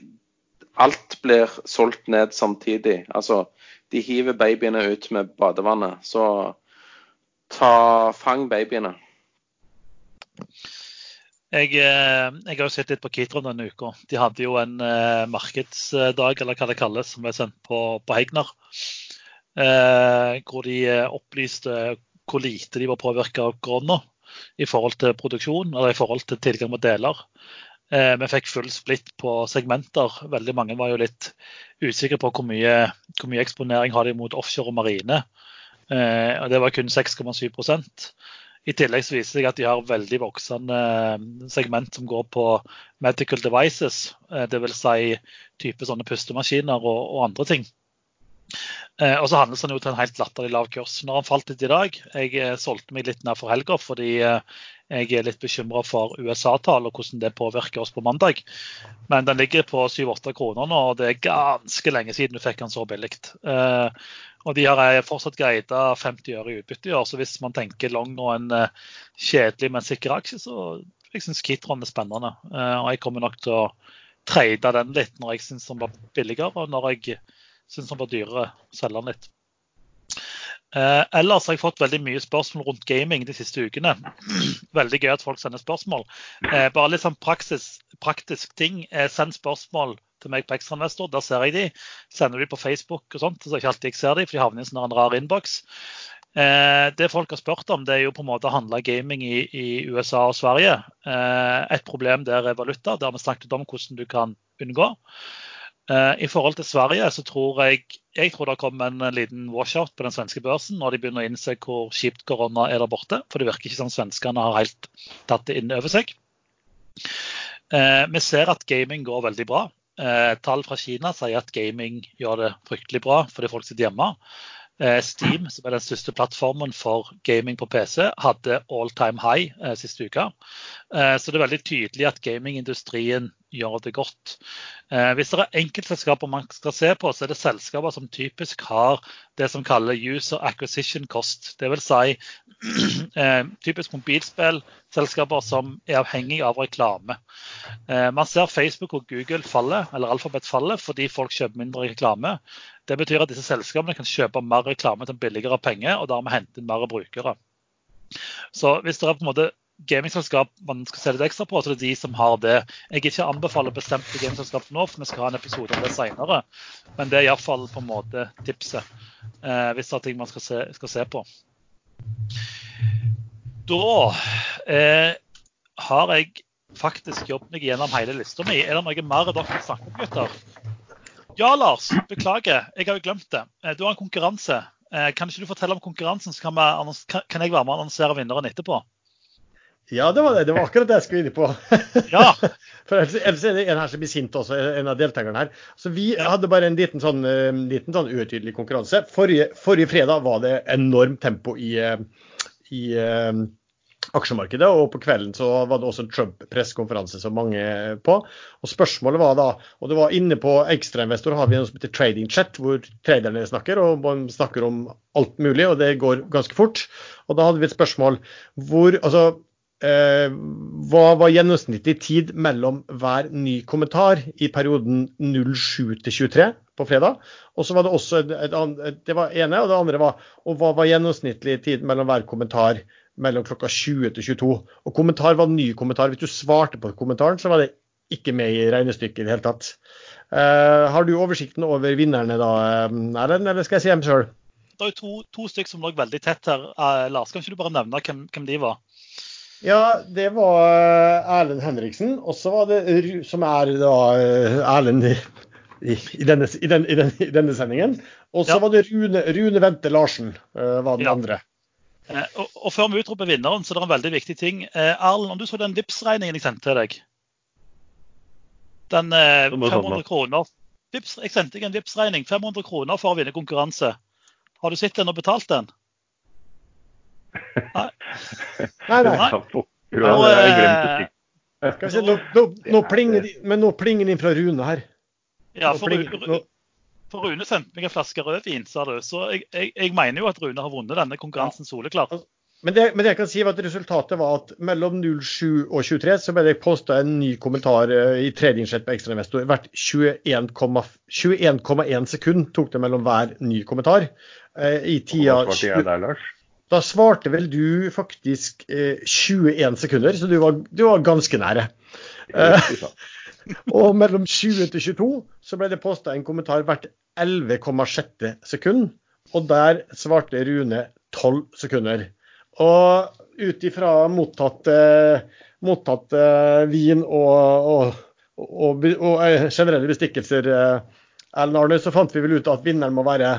alt blir solgt ned samtidig. Altså, de hiver babyene ut med badevannet. Så ta, fang babyene. Jeg, eh, jeg, har jo sett litt på Kitron denne uka. De hadde jo en eh, markedsdag, eller hva det kalles, som ble sendt på, på Hegnar. Eh, hvor de eh, opplyste hvor lite de var påvirka av korona i forhold til produksjon eller i forhold til tilgang på deler. Eh, vi fikk full splitt på segmenter. Veldig mange var jo litt usikre på hvor mye, hvor mye eksponering har de mot offshore og marine. og Det var kun 6,7% I tillegg så viser det seg at de har veldig voksende segment som går på medical devices. Dvs. Si type sånne pustemaskiner og, og andre ting. Eh, og så handles han jo til en helt latterlig lav kurs. Når han falt litt i dag Jeg eh, solgte meg litt ned for helga fordi eh, jeg er litt bekymra for USA-tall og hvordan det påvirker oss på mandag. Men den ligger på 7-8 kroner nå, og det er ganske lenge siden du fikk den så billig. Eh, og de har jeg fortsatt guida 50 øre i utbytte i år, så hvis man tenker long og en kjedelig, men sikker aksje, så jeg syns Kitron er spennende. Eh, og jeg kommer nok til å trade den litt når jeg syns den var billigere, og når jeg Syns han var dyrere. å Selge den litt. Eh, ellers har jeg fått veldig mye spørsmål rundt gaming de siste ukene. Veldig gøy at folk sender spørsmål. Eh, bare litt sånn praksis, praktisk ting. Eh, send spørsmål til meg på Ekstrainvestor. Der ser jeg de. Sender de på Facebook og sånt, så ikke alltid jeg ser de, for de havner i en sånn rar innboks. Eh, det folk har spurt om, det er jo på en måte å handle gaming i, i USA og Sverige. Eh, et problem der er valuta. Det har vi snakket om hvordan du kan unngå. Eh, I forhold til Sverige så tror jeg, jeg tror det kommer en liten washout på den svenske børsen når de begynner å innse hvor kjipt korona er der borte. For det virker ikke som svenskene har helt tatt det inn over seg. Eh, vi ser at gaming går veldig bra. Eh, tall fra Kina sier at gaming gjør det fryktelig bra fordi folk sitter hjemme. Steam, som er den største plattformen for gaming på PC, hadde all time high siste uka. Så det er veldig tydelig at gamingindustrien gjør det godt. Eh, hvis det er enkeltselskaper man skal se på, så er det selskaper som typisk har det som kalles user acquisition cost. Dvs. Si, eh, typisk mobilspillselskaper som er avhengig av reklame. Eh, man ser Facebook og Google falle, eller Alphabet falle fordi folk kjøper mindre reklame. Det betyr at disse selskapene kan kjøpe mer reklame til billigere penger, og dermed hente inn mer brukere. Så hvis det er på en måte gamingselskap man skal se litt ekstra på, så det er de som har det. Jeg ikke anbefaler bestemte gamingselskap nå, for vi skal ha en episode om det senere. Men det er iallfall på en måte tipset eh, hvis det er ting man skal se, skal se på. Da eh, har jeg faktisk jobbet meg gjennom hele lista mi. Er det noe mer dere vil snakke om, gutter? Ja, Lars. Beklager, jeg har jo glemt det. Eh, du har en konkurranse. Eh, kan ikke du fortelle om konkurransen, så kan, jeg være med og annonsere vinneren etterpå? Ja, det var det. Det var akkurat det jeg skulle inn på. Ja. For ellers er det en her som blir sint også, en av deltakerne her. Så Vi hadde bare en liten sånn, liten sånn utydelig konkurranse. Forrige, forrige, fredag var det enormt tempo i, i uh, aksjemarkedet, og på kvelden så var det også en Trump-pressekonferanse som mange på. Og Spørsmålet var da, og det var inne på ekstrainvestor har vi noe som heter trading chat, hvor traderne snakker, og man snakker om alt mulig, og det går ganske fort. Og Da hadde vi et spørsmål hvor altså eh, hva var gjennomsnittlig tid mellom hver ny kommentar i perioden 07 til 23 på fredag? Og så var det også et, et, et, Det var ene, og det andre var og hva var gjennomsnittlig tid mellom hver kommentar mellom klokka 20 til 22? Og kommentar var ny kommentar. Hvis du svarte på kommentaren, så var det ikke med i regnestykket i det hele tatt. Uh, har du oversikten over vinnerne da, eh, Erlend, eller skal jeg si dem sjøl? Det er jo to, to stykker som lå veldig tett her. Uh, Lars, kan ikke du bare nevne hvem, hvem de var? Ja, det var eh, Erlend Henriksen. Og så var det som er da eh, Erlend i, i, denne, i, den, den, i denne, sendingen. Og så ja. var det Rune, Rune Vente Larsen uh, var den ja. andre. Eh, og, og, Før vi utroper vinneren, så er det en veldig viktig ting. Eh, Erlend, om du så den Vipps-regningen jeg sendte til deg Den eh, 500 kroner Vips, Jeg sendte deg en Vipps-regning. 500 kroner for å vinne konkurranse. Har du sett den og betalt den? Nei. nei, nei. Skal se, nå, nå, nå plinger men nå plinger det inn fra Rune her. Ja, for, Rune, for Rune sendte meg en flaske rødvin, sa du. Så jeg, jeg, jeg, mener jo at Rune har vunnet denne konkurransen soleklart. Men det, men det, jeg kan si var at resultatet var at mellom 07 og 23 så ble det posta en ny kommentar i i innsett på ekstrainvestor. Hvert 21,1 21, sekund tok det mellom hver ny kommentar. Uh, I tida Hva svarte jeg der, Lars? Da svarte vel du faktisk eh, 21 sekunder, så du var, du var ganske nære. Eh, og mellom 20 til 22 så ble det posta en kommentar hvert 11,6 sekund. Og der svarte Rune 12 sekunder. Og ut ifra mottatt, eh, mottatt eh, vin og, og, og, og, eh, generelle bestikkelser, eh, Ellen Arne, så fant vi vel ut at vinneren må være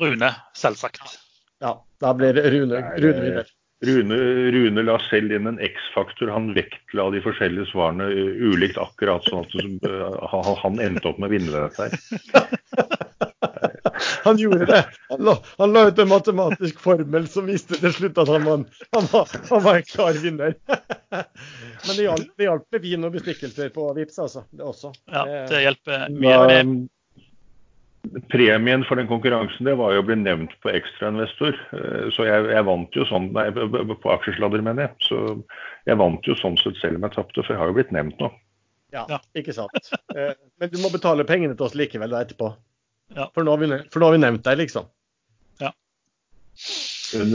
Rune, selvsagt. Da blir Rune, Rune vinner. Rune, Rune, la selv inn en X-faktor. Han vektla de forskjellige svarene ulikt, akkurat sånn at uh, han endte opp med å vinne dette her. han gjorde det. Han la, han la, ut en matematisk formel som viste til slutt at han var, han var, han var en klar vinner. Men det hjalp, med vin og bestikkelser på Vips, altså. Det også. Ja, det hjelper mye. Um, Premien for den konkurransen det var jo å bli nevnt på ekstrainvestor. Eh, så jeg, jeg, vant jo sånn Nei, på aksjesladder, mener jeg. Så jeg vant jo sånn sett selv om jeg tapte, for jeg har jo blitt nevnt nå. Ja, ikke sant. Eh, men du må betale pengene til oss likevel da etterpå. Ja. For, nå har vi, for nå har vi nevnt deg, liksom. Ja.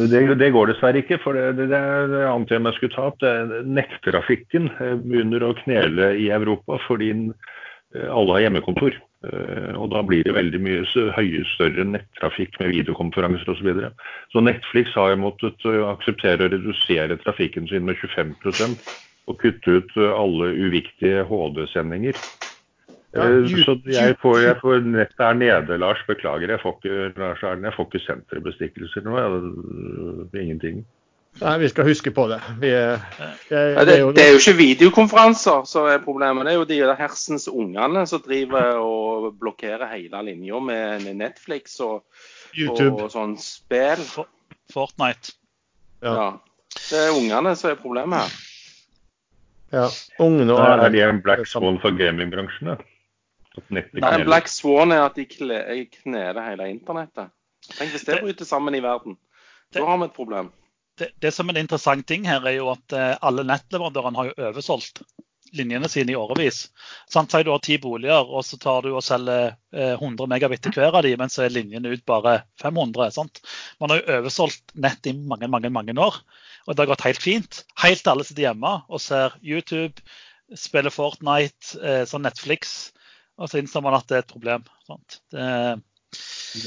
Det, det, går dessverre ikke, for det, det, det ante jeg skulle ta opp. Nettrafikken eh, begynner å knele i Europa fordi alle har hjemmekontor. Eh, og da blir det veldig mye høye, større nettrafikk med videokonferanser osv. Så, videre. så Netflix har jo måttet eh, akseptere å redusere trafikken sin med 25% og kutte ut eh, alle uviktige HD-sendinger. Ja, så jeg får, jeg får, nettet er nede, Lars. Beklager. Jeg får ikke, Lars Erlend, jeg får ikke senterbestikkelser nå. Jeg, ingenting. Nei, vi skal huske på det. Vi, det, ja, det, det, er jo ikke videokonferanser som er problemet. Det er jo de der hersens ungene som driver og blokkerer hele linja med Netflix og, YouTube. og sånn spill. Fortnite. Ja. ja. Det er ungene som er problemet her. Ja, ungene og Er det en black swan for gamingbransjen? da? Nei? Black Swan er at de kneler hele internettet. Tenk hvis det bryter sammen i verden. Da har vi et problem. Det, som er en interessant ting her, er jo at eh, alle nettleverandørene har jo oversolgt linjene sine i årevis. Sant? Si du har ti boliger, og så tar du og selger eh, 100 megabit til hver av de, men så er linjene ut bare 500. Sant? Man har jo oversolgt nett i mange, mange, mange år, og det har gått helt fint. Helt til alle sitter hjemme og ser YouTube, spiller Fortnite, eh, sånn Netflix, og så innser man at det er et problem. Sant? Det,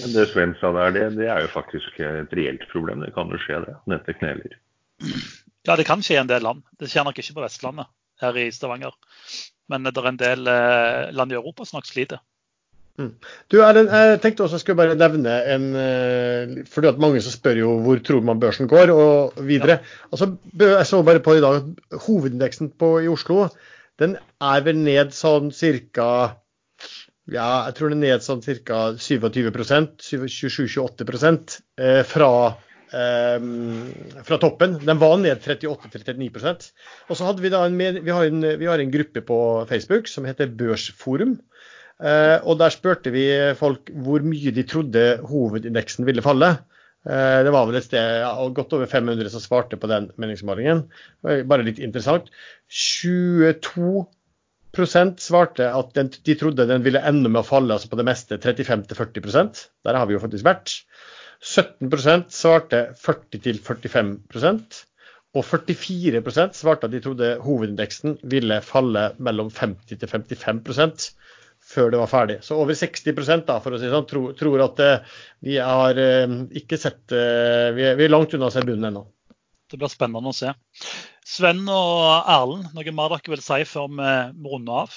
Men det Sven sa der, det, det er jo faktisk et reelt problem. Det kan jo skje, det. Nettet kneler. Ja, det kan skje i en del land. Det skjer nok ikke på Vestlandet, her i Stavanger. Men det er en del eh, land i Europa som nok sliter. Du, Erlend, jeg tenkte også jeg skulle bare nevne en eh, fordi at Mange som spør jo hvor tror man børsen går og videre. Altså, jeg så bare på i dag at hovedindeksen på, i Oslo den er vel ned sånn ca. Ja, jeg tror den er ned sånn ca. 27 27-28 eh, fra, eh, fra toppen. Den var ned 38-39% Og så hadde vi da en, vi har en, vi har en gruppe på Facebook som heter Børsforum. Eh, og der spurte vi folk hvor mye de trodde hovedindeksen ville falle. Eh, det var vel et sted ja, godt over 500 som svarte på den meningsmålingen. Bare litt interessant. 22 svarte at den, de trodde den ville ende med å falle altså på det meste 35-40% Der har vi jo faktisk vært. 17% svarte 40-45% og 44% svarte at de trodde hovedindeksen ville falle mellom 50-55% før det var ferdig. Så over 60 da, for å si sånn, tror, tror at eh, vi har eh, ikke sett eh, vi, er, vi er langt unna å se bunnen ennå. Det blir spennende å se. Sven og Erlend, noe mer dere vil si før vi må runde av?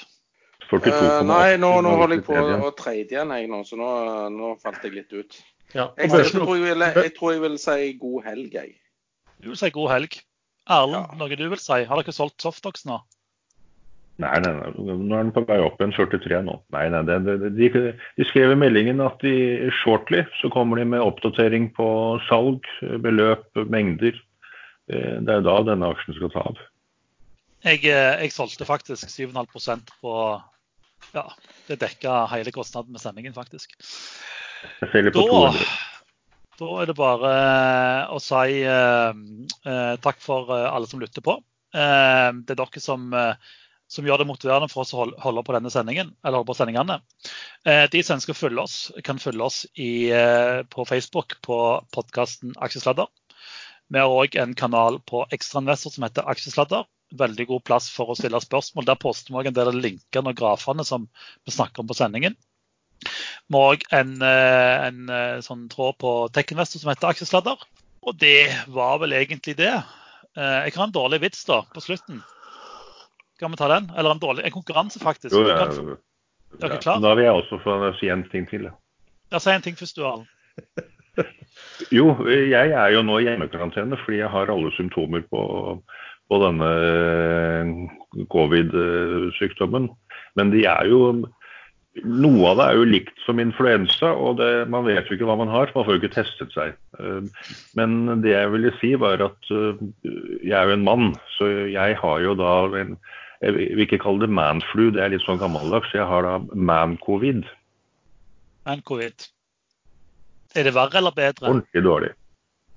42,8 Eh, nei, nå, nå holder jeg på å trade igjen, jeg nå, så nå, nå falt jeg litt ut. Ja, Jeg, jeg, tror jeg, vil, jeg tror jeg vil si god helg, jeg. Du vil si god helg. Erlend, Ja. noe du vil si? Har dere solgt Softox nå? Nei, nei, nei, nå er den på vei opp igjen 43 nå. Nei, nei, det, det, de, de skrev i meldingen at de shortly så kommer de med oppdatering på salg, beløp, mengder. Eh, Det er jo da denne aksjen skal ta av. Jeg, eh, jeg solgte faktisk 7,5% på Ja, det dekka hele kostnaden med sendingen, faktisk. Jeg selger på Da, 200. da er det bare eh, å si eh, takk for alle som lytter på. Eh, det er dere som, som gjør det motiverende for oss å holde, på denne sendingen, eller holde på sendingene. Eh, de som ønsker å følge oss, kan følge oss i, på Facebook på podkasten Aksjesladder. Vi har òg en kanal på Ekstrainvestor som heter Aksjesladder. Veldig god plass for å stille spørsmål. Der poster vi òg en del av linkene og grafene som vi snakker om på sendingen. Vi har òg en, eh, en eh, sånn tråd på Tech-Investor som heter Aksjesladder. Og det var vel egentlig det. Eh, Jeg har en dårlig vits da, på slutten. Skal vi ta den? Eller en dårlig en konkurranse, faktisk. Jo, ja, ja, kan Er dere klar? Da vil jeg også få si en ting til. Ja, Si en ting først, du, Arlen. Jo, jeg er jo nå i hjemmekarantene fordi jeg har alle symptomer på, på denne eh, covid-sykdommen. Men de er jo Noe av det er jo likt som influensa, og det, man vet jo ikke hva man har. Man får jo ikke testet seg. Eh, Men det jeg ville si var at eh, jeg er jo en mann, så jeg har jo da en Jeg vil ikke kalle det manflu, det er litt sånn gammeldags. Jeg har da man-covid. Men covid. Er det verre eller bedre? Ordentlig dårlig.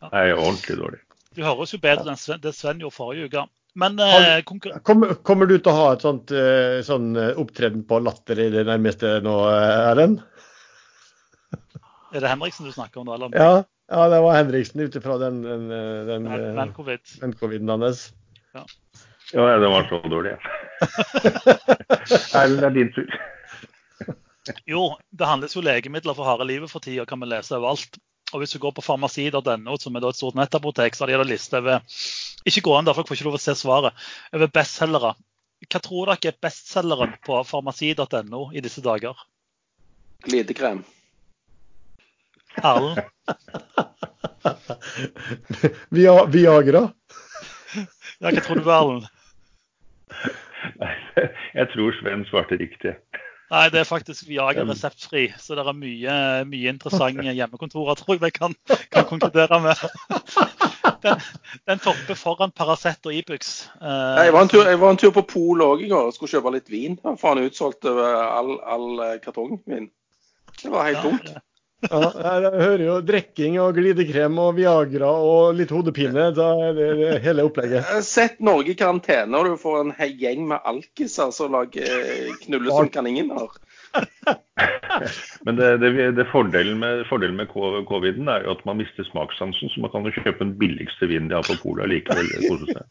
Ja. Nei, ordentlig dårlig. Du høres jo bedre enn Sven, det Sven gjorde forrige uke. Men eh, konkur kommer, kommer du til å ha et sånt uh, sånn eh, opptreden på Latter i det nærmeste nå, Erlend? er det Henriksen du snakker om nå? Eller? Ja, ja, det var Henriksen ut ifra den, den, den, den, covid-en hans. Ja, den var så dårlig. Erlend, det er din tur. Jo, det handles jo legemidler for harde livet for tida, kan vi lese overalt. Og hvis du går på farmasi.no, som er da et stort nettapotek, så har de en liste over Ikke gå inn der, for får ikke lov å se svaret. Over bestselgere. Hva tror dere er bestselgeren på farmasi.no i disse dager? Glidekrem. Erlend? Via, Viagra. Ja, hva tror du, Erlend? Jeg tror Sven svarte riktig. Nei, det er faktisk Viagra reseptfri, så det er mye, mye interessante hjemmekontorer, tror jeg vi kan, kan konkludere med. den, den topper foran Paracet og Ibux. E jeg, var jeg var en tur på Pol òg i går og skulle kjøpe litt vin. Da faen utsolgt over all, all kartongen min. Det var helt ja, tomt. Ja, jeg hører jo drikking og glidekrem og Viagra og litt hodepine. Da er det hele opplegget. Sett Norge i karantene, og du får en gjeng med alkiser som lager knulle som kaniner. Men det, det, det fordelen, med, fordelen med coviden er jo at man mister smakssansen, så man kan jo kjøpe den billigste vinen de har på polet likevel kose seg.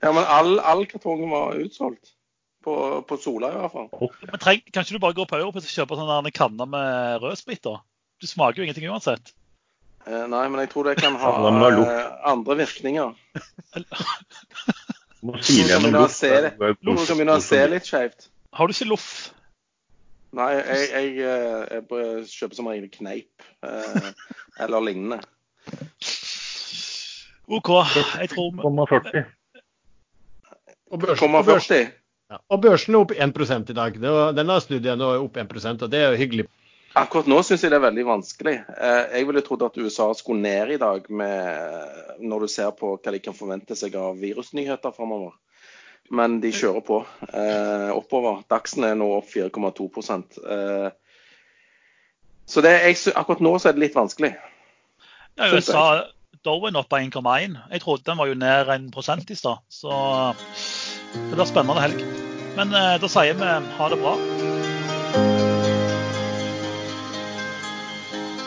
Ja, men all, all kartongen var utsolgt. På, på Sola i hvert fall. Men treng, kan ikke du bare gå på Europris og kjøpe sånne kanner med rødsprit? Du smaker jo ingenting uansett. Eh, nei, men jeg tror det kan ha eh, andre virkninger. Må. Du kan begynne å se litt skjevt. Har du ikke loff? Nei, jeg, jeg, jeg, jeg, kjøper som regel kneip eh, eller lignende. OK. Jeg tror vi Og børsen, og børsen, ja, og børsen er opp 1% i dag. Denne studien er opp 1% og det er jo hyggelig. Akkurat nå syns jeg det er veldig vanskelig. Eh, jeg ville trodd at USA skulle ned i dag med, når du ser på hva de kan forvente seg av virusnyheter framover men de kjører på eh, oppover. Dagsen er nå opp 4,2 eh, Så det, jeg, akkurat nå så er det litt vanskelig. Ja, USA Dowen opp av 1,1. Jeg trodde den var jo ned 1% i stad. Så det blir spennende helg. Men eh, da sier vi ha det bra.